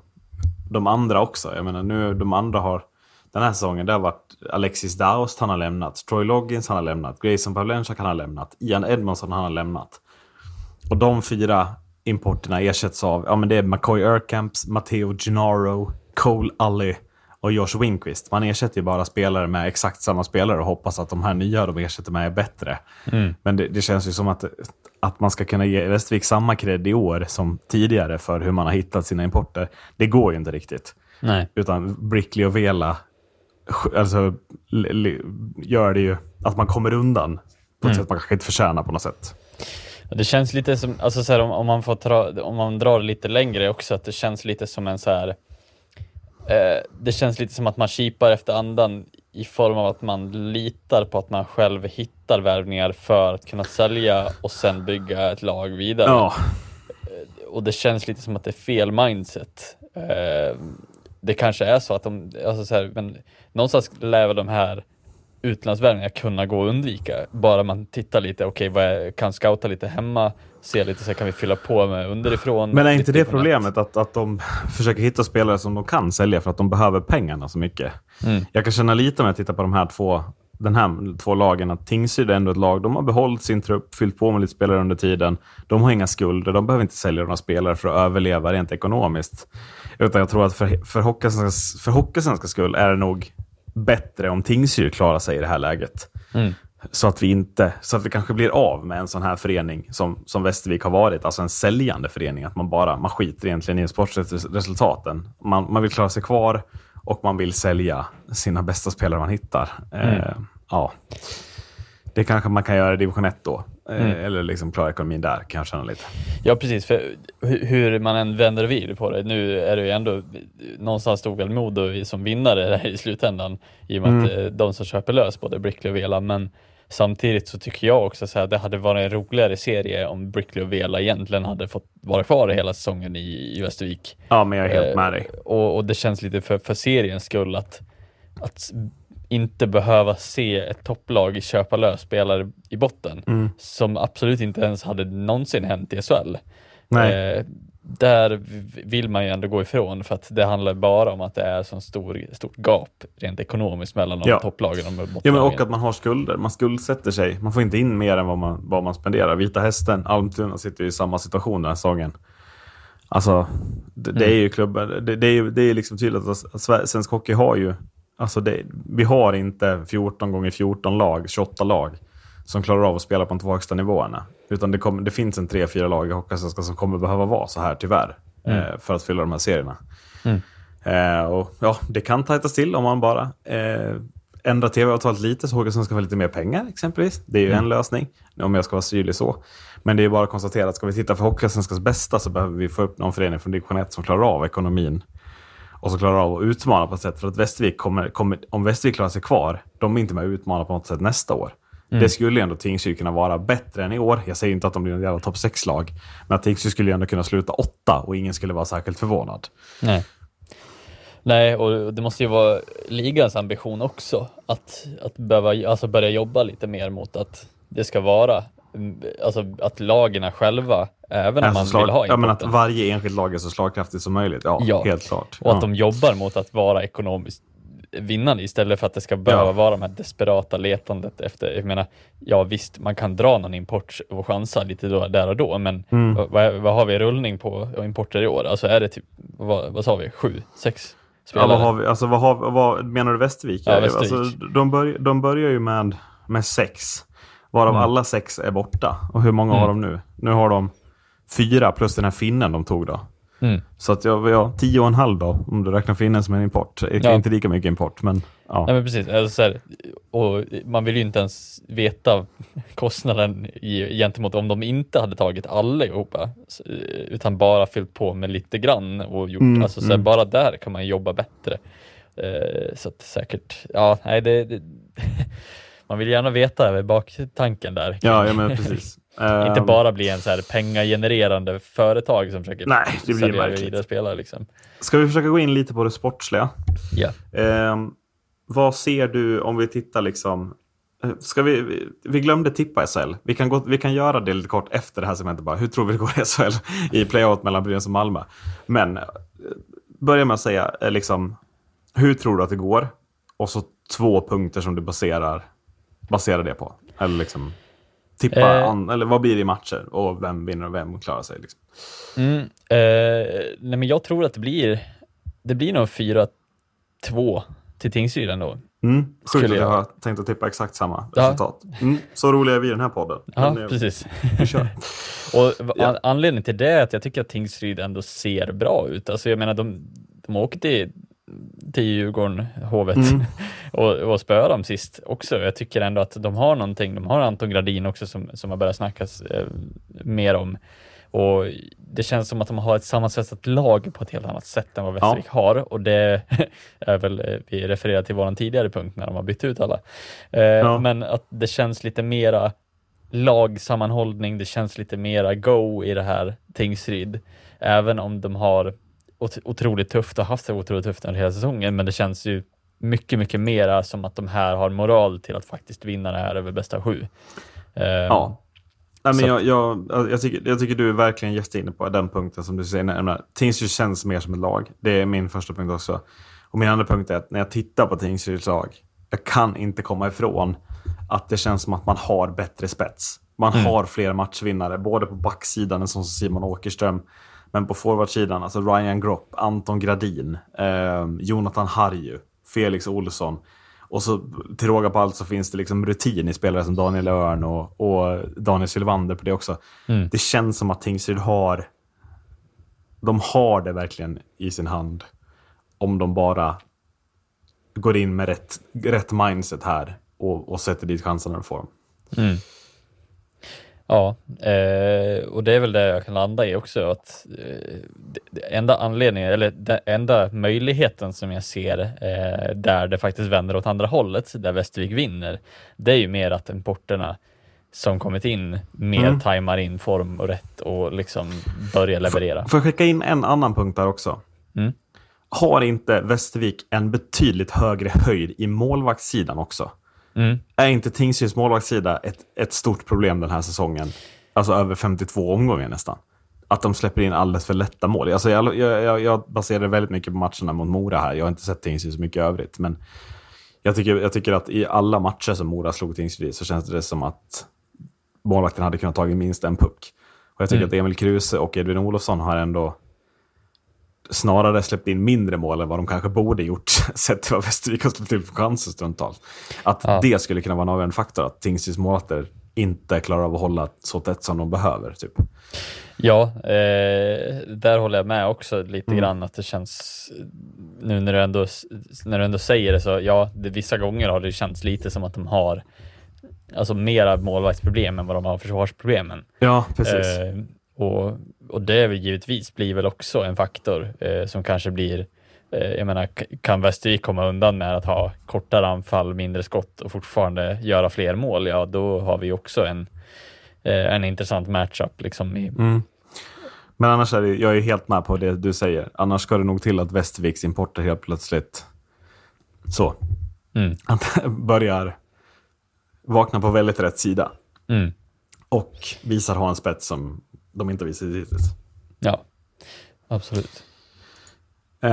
de andra också. Jag menar nu, de andra har den här säsongen, det har varit Alexis Daoust, han har lämnat. Troy Loggins, han har lämnat. Grayson Pavlenchak, han har lämnat. Ian Edmondson, han har lämnat. Och de fyra importerna ersätts av, ja men det är McCoy Erkamps, Matteo Gennaro, Cole Ully och Josh Winquist. Man ersätter ju bara spelare med exakt samma spelare och hoppas att de här nya de ersätter med är bättre. Men det, det känns ju som att, att man ska kunna ge Västervik samma cred i år som tidigare för hur man har hittat sina importer. Det går ju inte riktigt. nej. Utan Brickley och Vela alltså, gör det ju att man kommer undan på ett sätt man kanske inte förtjänar på något sätt. Det känns lite som, alltså så här, om, om, man får tra, om man drar lite längre också, att det känns lite som en så här eh, det känns lite som att man kipar efter andan i form av att man litar på att man själv hittar värvningar för att kunna sälja och sen bygga ett lag vidare. Ja, Och det känns lite som att det är fel mindset. Eh, det kanske är så att de, alltså så här, men någonstans lär väl de här utlandsvärvningarna kunna gå att undvika. Bara man tittar lite, okej, är- kan scouta lite hemma, se lite så här, kan vi fylla på med underifrån. Men är inte det problemet att, att de försöker hitta spelare som de kan sälja för att de behöver pengarna så mycket? Mm. Jag kan känna lite när jag tittar på de här två, den här två lagen att Tingsryd är ändå ett lag. De har behållit sin trupp, fyllt på med lite spelare under tiden. De har inga skulder, de behöver inte sälja några spelare för att överleva rent ekonomiskt. Utan jag tror att för, för, Hockeysvenskas- för skull är det nog bättre om Tingsryd klarar sig i det här läget. Mm. Så att vi inte, så att vi kanske blir av med en sån här förening som, som Västervik har varit, alltså en säljande förening. Att man bara, man skiter egentligen i sportresultaten. Man, man vill klara sig kvar och man vill sälja sina bästa spelare man hittar. Eh, ja. Det kanske man kan göra i division 1 då. Eh, Eller liksom klara ekonomin där, kan jag känna lite. Ja, precis. För hu- hur man än vänder och vrider på det. Nu är det ju ändå, någonstans stod väl Modo som vinnare där i slutändan. I och med att eh, de som köper lös både Brickley och Vela. Men samtidigt så tycker jag också så här, det hade varit en roligare serie om Brickley och Vela egentligen hade fått vara kvar hela säsongen i, i Västervik. Ja, men jag är helt Eh, med dig. Och, och det känns lite för, för seriens skull att, att inte behöva se ett topplag köpa lös spelare i botten. Mm. Som absolut inte ens hade någonsin hänt i SHL. Eh, där vill man ju ändå gå ifrån för att det handlar bara om att det är så stor, stort gap rent ekonomiskt mellan de Ja. topplagen och Ja, men bottenlagen. och att man har skulder. Man skuldsätter sig. Man får inte in mer än vad man, vad man spenderar. Vita Hästen, Almtuna sitter ju i samma situation den här säsongen. Alltså, det, det är ju klubbar. Det, det är det är liksom tydligt att, svensk hockey har ju... Alltså det, vi har inte 14 gånger 14 lag, 28 lag, som klarar av att spela på de två högsta nivåerna. Utan det, kommer, det finns en 3-4 lag i Hockeysvenskan som kommer behöva vara så här, tyvärr. Eh, för att fylla de här serierna. Eh, och ja, det kan tajtas till om man bara eh, ändrar tv-avtalet lite så Håkansson ska få lite mer pengar exempelvis. Det är ju en lösning, om jag ska vara syrlig så. Men det är bara att konstatera att ska vi titta för Hockeysvenskans bästa så behöver vi få upp någon förening från division 1 som klarar av ekonomin och som klarar av att utmana på ett sätt. För att Västervik kommer, kommer, om Västervik klarar sig kvar, de är inte med att utmana på något sätt nästa år. Det skulle ändå Tingsryd kunna vara bättre än i år. Jag säger inte att de blir en jävla topp 6-lag. Men att Tingsryd skulle ändå kunna sluta åtta och ingen skulle vara särskilt förvånad. Nej. Nej, och det måste ju vara ligans ambition också att, att behöva, alltså börja jobba lite mer mot att det ska vara, mm, alltså att lagen själva, även om Alltså man slag, vill ha ja, men att importen, varje enskilt lag är så slagkraftigt som möjligt. Ja, Ja. helt klart. och att ja. de jobbar mot att vara ekonomiskt vinnande istället för att det ska behöva Ja. vara de här desperata letandet efter, jag menar, ja visst, man kan dra någon import och chansa lite då, där och då, men Mm. vad, vad, har vi rullning på importer i år? Alltså är det typ, vad, vad sa vi, sju, sex Ja, spelare? vad, har vi, alltså, vad, har, vad menar du Västervik? Ja, Västervik. Alltså, de, börj, de börjar ju med, med sex, varav Mm. alla sex är borta. Och hur många har de nu? Nu har de fyra plus den här finnen de tog då. Mm. Så att jag, ja, tio och en halv då, om du räknar finnen som en import. Ja. Inte lika mycket import, men ja. Nej men precis, alltså, så här, och man vill ju inte ens veta kostnaden i, gentemot om de inte hade tagit allihopa, eh, utan bara fyllt på med lite grann och gjort, Mm, alltså så här, mm. bara där kan man jobba bättre. Eh, så att säkert, ja, nej det, det man vill gärna veta baktanken där. Ja, ja men precis. Inte Ehm, bara bli en så här pengagenererande företag som försöker Nej, det blir märkligt. vidare spelare liksom. Ska vi försöka gå in lite på det sportsliga? Ja. Ehm, vad ser du om vi tittar liksom... eh, Ska vi, vi, vi glömde tippa SHL. Vi kan, gå, vi kan göra det lite kort efter det här segmentet. Bara. Hur tror vi det går i SHL i playout mellan Brynäs och Malmö? Men eh, börja med att säga eh, liksom, hur tror du att det går? Och så två punkter som du baserar, baserar det på. Eller liksom, tippa, Eh. an, eller vad blir det i matcher? Och vem vinner och vem klarar sig? Liksom. Mm, eh, nej men jag tror att det blir, det blir nog 4-2 till Tingsryd ändå. Mm, sjukt att jag har tänkt att tippa exakt samma Ja. resultat. Mm, så roliga är vi i den här podden. Ja, Men, eh, precis. Vi kör. Och an- anledningen till det är att jag tycker att Tingsryd ändå ser bra ut. Alltså jag menar, de, de åker till, till Djurgården, Hovet, Mm. och, och spöar dem sist också. Jag tycker ändå att de har någonting. De har Anton Gradin också som, som har börjat snackas eh, mer om. Och det känns som att de har ett sammansvetsat lag på ett helt annat sätt än vad Västervik har. Och det är väl, eh, vi refererar till våran tidigare punkt när de har bytt ut alla. Eh, Men att det känns lite mera lagsammanhållning, det känns lite mera go i det här Tingsryd. Även om de har otroligt tufft och haft det otroligt tufft under hela säsongen, men det känns ju mycket, mycket mera som att de här har moral till att faktiskt vinna det här över bästa sju. Eh, Ja. Nej, men jag, jag, jag, tycker, jag tycker du är verkligen jätteinne på den punkten som du säger. Menar, Tingsryd känns mer som ett lag. Det är min första punkt också. Och min andra punkt är att när jag tittar på Tingsryds lag, jag kan inte komma ifrån att det känns som att man har bättre spets. Man har fler matchvinnare, både på backsidan, en sån som Simon Åkerström, men på forwardsidan, alltså Ryan Gropp, Anton Gradin, eh, Jonathan Harju, Felix Olsson. Och så till råga på allt så finns det liksom rutin i spelare som Daniel Örn och, och Daniel Sylvander på det också. Mm. Det känns som att Tingsryd har... De har det verkligen i sin hand. Om de bara går in med rätt, rätt mindset här och, och sätter dit chanserna de får. Mm. Ja, eh, och det är väl det jag kan landa i också. Att, eh, enda anledningen, eller den enda möjligheten som jag ser eh, där det faktiskt vänder åt andra hållet, där Västervik vinner, det är ju mer att importerna som kommit in mer Mm. tajmar in form och rätt och liksom börjar leverera. Får jag skicka in en annan punkt där också? Mm. Har inte Västervik en betydligt högre höjd i målvaktssidan också? Mm. Är inte Tingsryds målvaktssida ett, ett stort problem den här säsongen? Alltså över 52 omgångar nästan. Att de släpper in alldeles för lätta mål. Alltså jag, jag, jag, baserar väldigt mycket på matcherna mot Mora här. Jag har inte sett Tingsryd så mycket i övrigt. Men jag tycker, jag tycker att i alla matcher som Mora slog Tingsryd så känns det som att målvakten hade kunnat tagit minst en puck. Och jag tycker Mm. att Emil Kruse och Edvin Olofsson har ändå snarare släppt in mindre mål än vad de kanske borde gjort sett till vad Västervik har släppt till för chanser stundtals. Att Ja. det skulle kunna vara en avgörande faktor, att Tingsryds målvakter inte klarar av att hålla så tätt som de behöver. Typ. Ja, eh, där håller jag med också lite Mm. grann att det känns, nu när du ändå, när du ändå säger det så, ja, det, vissa gånger har det känts lite som att de har alltså mera målvaktsproblem än vad de har försvarsproblemen. Ja, precis. Eh, och, och det är väl givetvis blir väl också en faktor eh, som kanske blir eh, jag menar, kan Västervik komma undan med att ha kortare anfall, mindre skott och fortfarande göra fler mål, ja då har vi också en, eh, en intressant matchup. Liksom i, Men annars är det, jag är helt med på det du säger. Annars ska det nog till att Västerviks importer helt plötsligt så. Mm. Att börjar vakna på väldigt rätt sida. Mm. Och visar ha en spets som de inte visat hittills. Ja, absolut. Eh,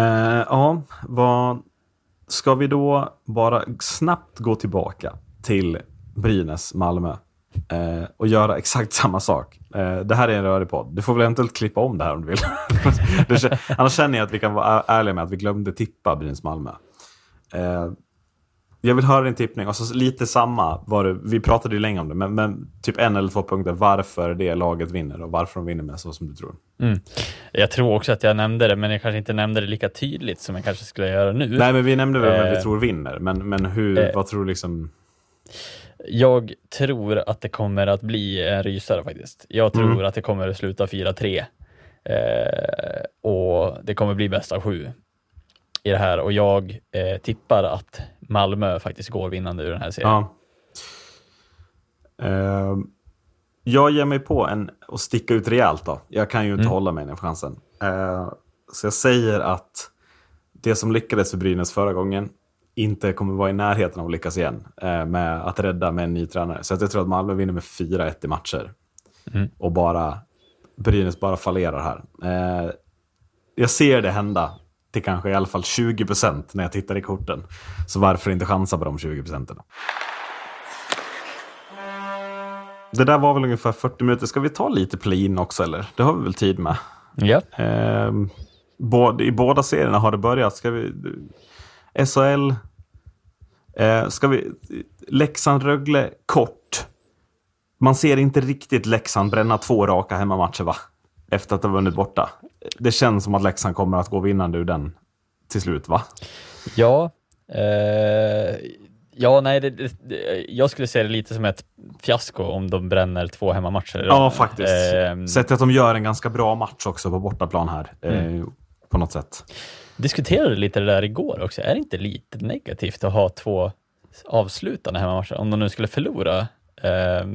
ja, vad ska vi då bara snabbt gå tillbaka till Brynäs Malmö eh, och göra exakt samma sak. Eh, det här är en rörig podd. Du får väl eventuellt klippa om det här om du vill. Annars känner jag att vi kan vara ärliga med att vi glömde tippa Brynäs Malmö. Jag vill höra din tippning och så lite samma var det, vi pratade ju länge om det, men, men typ en eller två punkter varför det laget vinner och varför de vinner med så som du tror. Mm. Jag tror också att jag nämnde det, men jag kanske inte nämnde det lika tydligt som jag kanske skulle göra nu. Nej, men vi nämnde väl vem vi Eh, tror vinner, men, men hur, eh, vad tror du liksom? Jag tror att det kommer att bli en rysare faktiskt. Jag tror Mm. att det kommer att sluta 4-3. Eh, och det kommer bli bästa sju i det här. Och jag eh, tippar att Malmö faktiskt går vinnande ur den här serien. Ja. Eh, jag ger mig på en och sticka ut rejält då. Jag kan ju inte Mm. hålla mig den chansen. Eh, så jag säger att det som lyckades för Brynäs förra gången inte kommer vara i närheten av att lyckas igen eh, med att rädda med en ny tränare. Så att jag tror att Malmö vinner med 4-1 i matcher. Mm. Och bara Brynäs bara fallerar här. Eh, jag ser det hända till kanske i alla fall 20% när jag tittar i korten. Så varför inte chansa på de 20 procenten? Det där var väl ungefär 40 minuter. Ska vi ta lite play-in också eller? Det har vi väl tid med. Ja. Ehm, både, I båda serierna har det börjat. Ska vi... SHL. Eh, ska vi... Leksand-Rögle kort. Man ser inte riktigt Leksand bränna två raka hemmamatcher va? Efter att ha vunnit borta. Det känns som att Leksand kommer att gå vinnande ur den till slut va? Ja, eh, ja nej, det, det, jag skulle se det lite som ett fiasko om de bränner två hemmamatcher. Ja, faktiskt. Eh, Sett att de gör en ganska bra match också på bortaplan här. Eh, på något sätt. diskuterade lite det där igår också. Är det inte lite negativt att ha två avslutande hemmamatcher om de nu skulle förlora eh,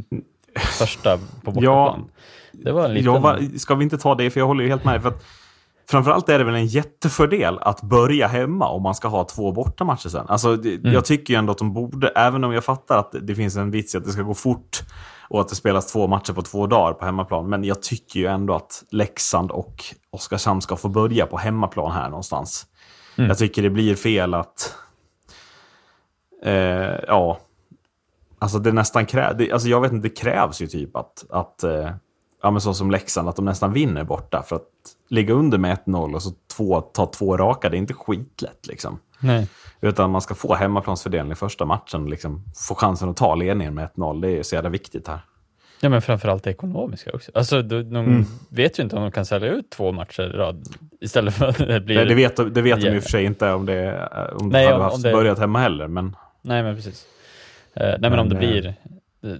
första på bortaplan? Det var en liten... Jag var, ska vi inte ta det, för jag håller ju helt med. För att, framförallt är det väl en jättefördel att börja hemma om man ska ha två bortamatcher sen. Alltså, det, Mm. Jag tycker ju ändå att de borde, även om jag fattar att det finns en vits i att det ska gå fort och att det spelas två matcher på två dagar på hemmaplan. Men jag tycker ju ändå att Leksand och Oskarshamn ska få börja på hemmaplan här någonstans. Mm. Jag tycker det blir fel att... Eh, ja, Alltså det nästan krä... det, alltså jag vet inte, det krävs ju typ att, att eh, ja men så som Leksand, att de nästan vinner borta. För att ligga under med 1-0 och så två, ta två raka, det är inte skitlätt liksom. Nej. Utan man ska få hemmaplansfördelning i första matchen och liksom få chansen att ta ledningen med 1-0. Det är så jävla viktigt här. Ja, men framförallt det ekonomiska också. Alltså, de, de Mm. vet ju inte om de kan sälja ut två matcher i rad istället för att det blir... Nej, det vet, de- det vet de i Ja. och för sig inte om det, om Nej, det hade om- haft om det- börjat hemma heller. Men Nej, men precis. Eh, nej, men, om det Men, eh, blir...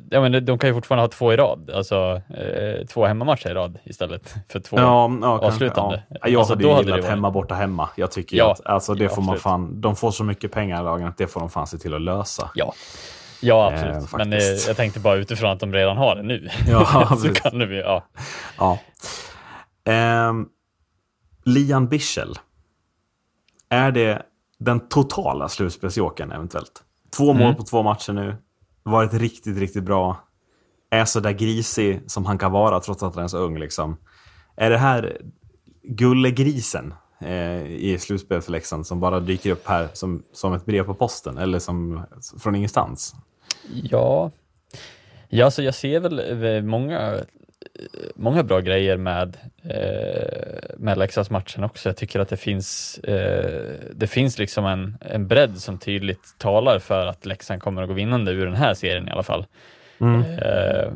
Ja, men de- kan ju fortfarande ha två i rad, alltså eh, två hemmamatcher i rad istället för två. ja, ja, avslutande. Ja. Jag Alltså, hade ju hade gillat varit- hemma borta hemma. Jag tycker Ja, att alltså, det ja, får man absolut. fan, de får så mycket pengar i lagen att det får de fan se till att lösa. Ja, ja absolut. Eh, men eh, jag tänkte bara utifrån att de redan har det nu. Ja, så kan det bli, ja. Ja. Ehm, Lian Bichel. Är det den totala slutspelsjokern eventuellt? Två mål Mm. på två matcher nu. Varit riktigt, riktigt bra. Är så där grisig som han kan vara trots att han är så ung. Liksom. Är det här gullegrisen eh, i slutspelet för Leksand som bara dyker upp här som, som ett brev på posten? Eller som från ingenstans? Ja, ja så jag ser väl eh, många, många bra grejer med, eh, med Leksandsmatchen också. Jag tycker att det finns, eh, det finns liksom en, en bredd som tydligt talar för att Leksand kommer att gå vinnande ur den här serien i alla fall. Mm. Eh,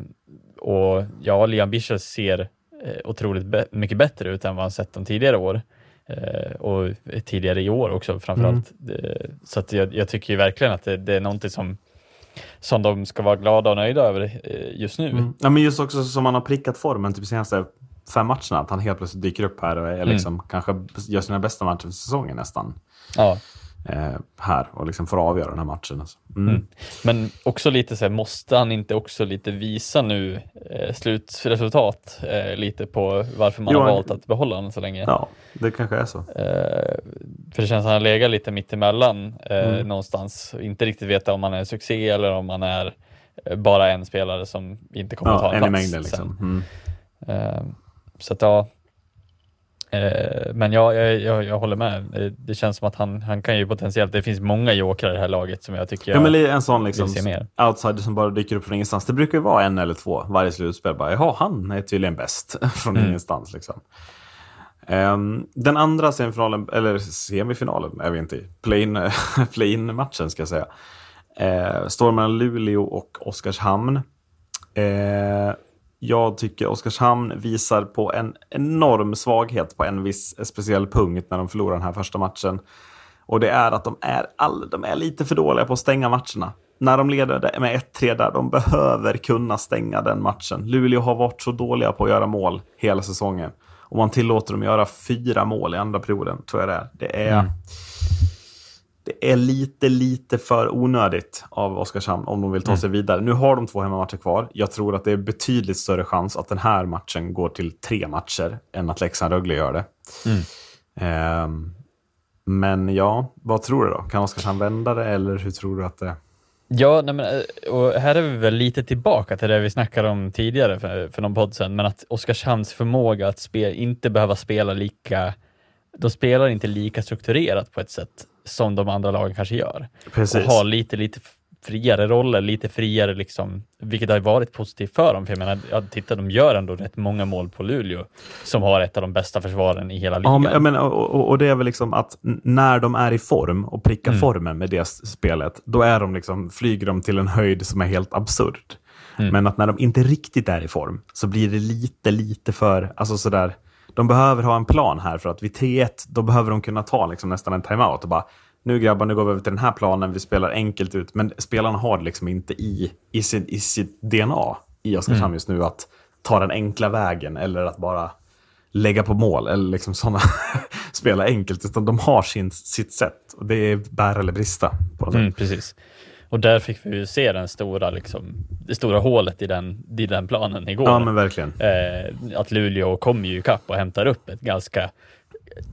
och ja, Liam Bichel ser eh, otroligt be- mycket bättre ut än vad han sett de tidigare år. Eh, och tidigare i år också framförallt. Eh, så jag, jag tycker ju verkligen att det, det är någonting som, som de ska vara glada och nöjda över eh, just nu. Mm. Ja, men just också som man har prickat formen typ senaste fem matcherna. Att han helt plötsligt dyker upp här och är Mm. liksom, kanske gör sina bästa matcher för säsongen nästan. Ja. Eh, här och liksom får avgöra den här matchen. Alltså. Mm. Mm. Men också lite så här, måste han inte också lite visa nu eh, slutresultat eh, lite på varför man Jo, har valt att behålla honom så länge? Ja, det kanske är så. Eh, för det känns som att han legat lite mittemellan eh, Mm. någonstans. Inte riktigt veta om han är en succé eller om han är eh, bara en spelare som inte kommer att ta Ja, en en plats mängden liksom. Mm. sen. Eh, så att ja. Eh, men ja, jag, jag, jag håller med. Eh, Det känns som att han, han kan ju potentiellt, det finns många jokrar i det här laget som jag tycker Ja, men jag, en sån liksom, vill se mer. outsider som bara dyker upp från ingenstans. Det brukar ju vara en eller två varje slutspel. Bara, Jaha, han är tydligen bäst från Mm. ingenstans. Liksom. Ehm, den andra semifinalen, eller semifinalen är vi inte i, play-in play-in-matchen ska jag säga, uh, står mellan Luleå och Oskarshamn. Eh, jag tycker Oskarshamn visar på en enorm svaghet på en viss speciell punkt när de förlorar den här första matchen. Och det är att de är, all, de är lite för dåliga på att stänga matcherna. När de leder med 1-3 där, de behöver kunna stänga den matchen. Luleå har varit så dåliga på att göra mål hela säsongen. Och man tillåter dem göra fyra mål i andra perioden, tror jag det är. Det är, mm det är lite, lite för onödigt av Oskarshamn om de vill ta sig vidare. Nu har de två hemmamatcher kvar. Jag tror att det är betydligt större chans att den här matchen går till tre matcher än att Leksand-Rögle gör det. Ehm, men ja, vad tror du då? Kan Oskarshamn vända det eller hur tror du att det... Ja, nej men, eh, och här är vi väl lite tillbaka till det vi snackade om tidigare för, för någon podd sedan, men att Oskarshamns förmåga att spe, inte behöva spela lika, de spelar inte lika strukturerat på ett sätt som de andra lagen kanske gör. Precis. Och har lite, lite friare roller, lite friare liksom, vilket har varit positivt för dem. För jag menar, ja, titta, de gör ändå rätt många mål på Luleå, som har ett av de bästa försvaren i hela ligan. Ja, men, jag menar, och, och, det är väl liksom att när de är i form och prickar formen med det spelet, då är de liksom, flyger de till en höjd som är helt absurd. Men att när de inte riktigt är i form så blir det lite, lite för, alltså sådär, de behöver ha en plan här för att vid 3-1, då behöver de kunna ta liksom nästan en timeout och bara, nu grabbar, nu går vi över till den här planen, vi spelar enkelt ut, men spelarna har det liksom inte i, i, sin, i sitt DNA i Oskarshamn just nu att ta den enkla vägen eller att bara lägga på mål eller liksom sådana spela enkelt, utan de har sin, sitt sätt. Och det är bära eller brista. På något Mm, precis. Och där fick vi ju se den stora, liksom, det stora hålet i den, i den planen igår. Ja, men verkligen. eh, att Luleå kommer ju ikapp och hämtar upp ett ganska,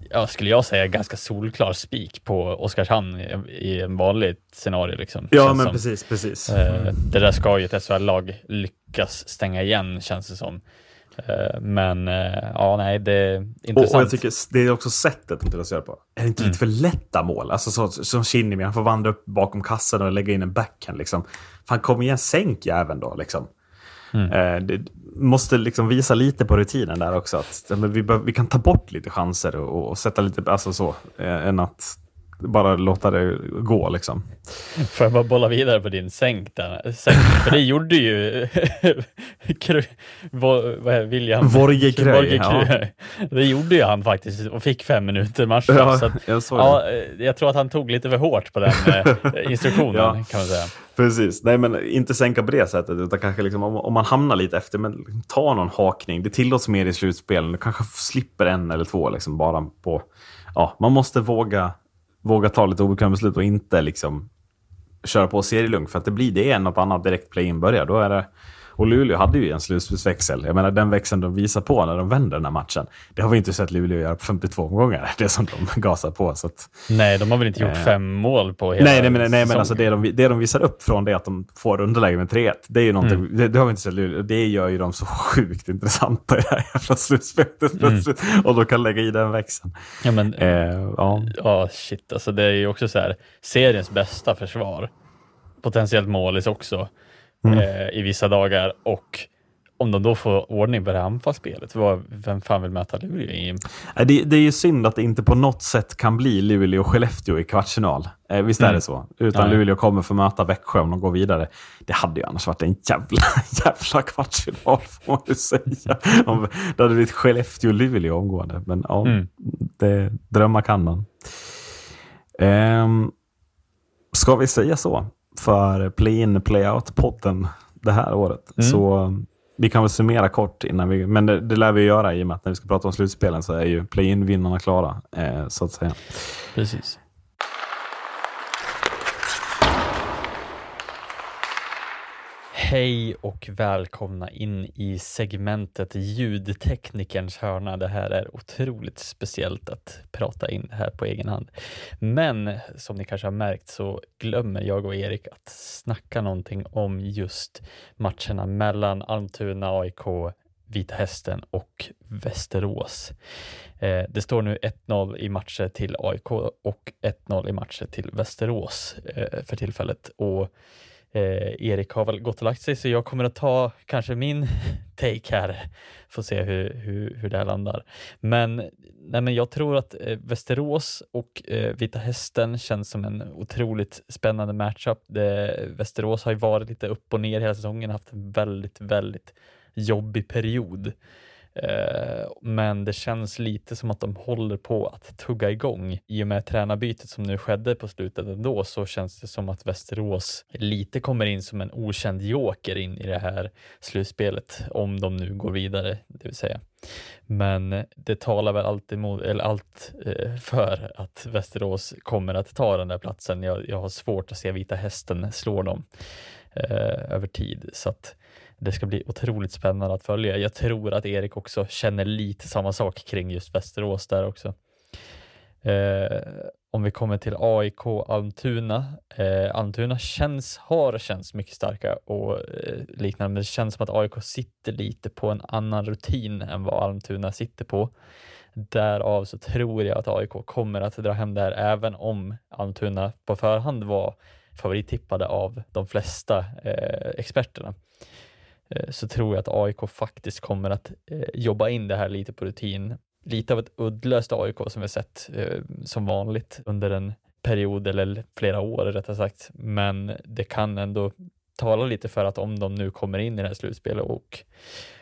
ja, skulle jag säga, ganska solklar spik på Oskarshamn i, i en vanlig scenario. Liksom. Ja, Känns men som. precis, precis. Eh, det där ska ju ett SHL-lag lyckas stänga igen, känns det som. Eh, men eh, ja, nej, det är intressant. och jag tycker det är också sättet de till på. Är det inte lite för lätta mål? Alltså så, som Kinnimi, han får vandra upp bakom kassan och lägga in en backhand. Liksom. Fan, kom igen, sänk jäveln då. Liksom. Eh, det måste liksom visa lite på rutinen där också. Att, vi, bör, vi kan ta bort lite chanser och, och sätta lite, alltså så, än att bara låta det gå liksom. Får jag bara bolla vidare på din sänk där? Sänk, för det gjorde ju vad William Vorge Kröj, ja. Det gjorde ju han faktiskt och fick fem minuter match. Ja, så att, jag såg ja, eh, jag tror att han tog lite för hårt på den eh, instruktionen Ja. kan man säga. Precis, nej men inte sänka på det sättet utan kanske liksom, om, om man hamnar lite efter, men ta någon hakning. Det tillåts mer i slutspelen, du kanske slipper en eller två liksom bara på... Ja, man måste våga, våga ta lite obekväma beslut och inte liksom köra på serielunk. för att det blir det är något annat direkt play-in börjar. Då är det, och Luleå hade ju en slutspelsväxel. Jag menar den växeln de visar på när de vänder den här matchen. Det har vi inte sett Luleå göra på 52 omgångar. Det som de gasar på. Så att, Nej, de har väl inte gjort fem mål på hela Nej, nej, men, nej, men alltså det, de, det de visar upp från det att de får underläge med 3-1, det är ju någonting, Mm. det, det har vi inte sett. Det gör ju dem så sjukt intressanta i det här jävla slutspelet Mm. Och de kan lägga i den växeln. Ja, men, Eh, ja. Ja, shit. Alltså det är ju också så här, seriens bästa försvar, potentiellt målis också, Mm. eh, i vissa dagar. Och om de då får ordning på det här anfallsspelet, vem fan vill möta Luleå i? Nej, Det, det är ju synd att det inte på något sätt kan bli Luleå och Skellefteå i kvartsfinal. Eh, visst är Mm. det så? Utan Ja. Luleå kommer få möta Växjö om de går vidare. Det hade ju annars varit en jävla, jävla kvartsfinal får man ju säga. Om, det hade blivit Skellefteå-Luleå omgående. Men ja, Mm. det, drömma kan man. Ehm, ska vi säga så? För play-in, play-out-podden det här året. Mm. Så vi kan väl summera kort innan vi, men det, det lär vi göra i och med att när vi ska prata om slutspelen så är ju play-in-vinnarna klara, eh, så att säga. Precis. Hej och välkomna in i segmentet ljudteknikerns hörna. Det här är otroligt speciellt att prata in här på egen hand. Men som ni kanske har märkt så glömmer jag och Erik att snacka någonting om just matcherna mellan Almtuna, AIK, Vita Hästen och Västerås. Eh, det står nu 1-0 i matcher till AIK och 1-0 i matcher till Västerås eh, för tillfället. Och Eh, Erik har väl gått och lagt sig så jag kommer att ta kanske min take här. Får se hur, hur, hur det här landar. Men, nej, men jag tror att eh, Västerås och eh, Vita Hästen känns som en otroligt spännande matchup. Det, Västerås har ju varit lite upp och ner hela säsongen, haft en väldigt, väldigt jobbig period. Eh, men det känns lite som att de håller på att tugga igång. I och med tränarbytet som nu skedde på slutet ändå så känns det som att Västerås lite kommer in som en okänd joker in i det här slutspelet, om de nu går vidare, det vill säga. Men det talar väl alltid emot, eller allt eh, för att Västerås kommer att ta den där platsen. Jag, jag har svårt att se Vita Hästen slå dem eh, över tid. Så att det ska bli otroligt spännande att följa. Jag tror att Erik också känner lite samma sak kring just Västerås där också. Eh, om vi kommer till AIK Almtuna. Eh, Almtuna känns, har känts mycket starka och eh, liknande, men det känns som att AIK sitter lite på en annan rutin än vad Almtuna sitter på. Därav så tror jag att AIK kommer att dra hem det här, även om Almtuna på förhand var favorittippade av de flesta eh, experterna. Eh, så tror jag att AIK faktiskt kommer att eh, jobba in det här lite på rutin. Lite av ett uddlöst AIK som vi sett eh, som vanligt under en period eller flera år rättare sagt. Men det kan ändå tala lite för att om de nu kommer in i det här slutspelet och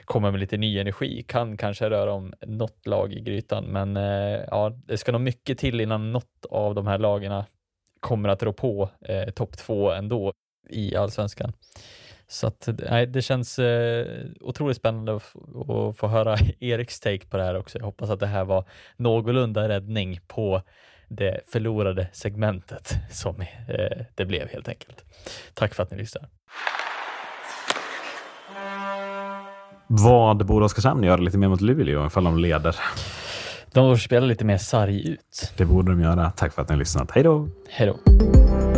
kommer med lite ny energi kan kanske röra om något lag i grytan. Men eh, ja, det ska nog mycket till innan något av de här lagarna kommer att rå på eh, topp två ändå i allsvenskan. Så att, nej, det känns eh, otroligt spännande att, att, få höra Eriks take på det här också. Jag hoppas att det här var någorlunda räddning på det förlorade segmentet som eh, det blev helt enkelt. Tack för att ni lyssnar. Vad borde Oskarshamn göra lite mer mot Luleå ifall de leder? De borde spela lite mer sarg ut. Det borde de göra. Tack för att ni har lyssnat. Hej då! Hej då!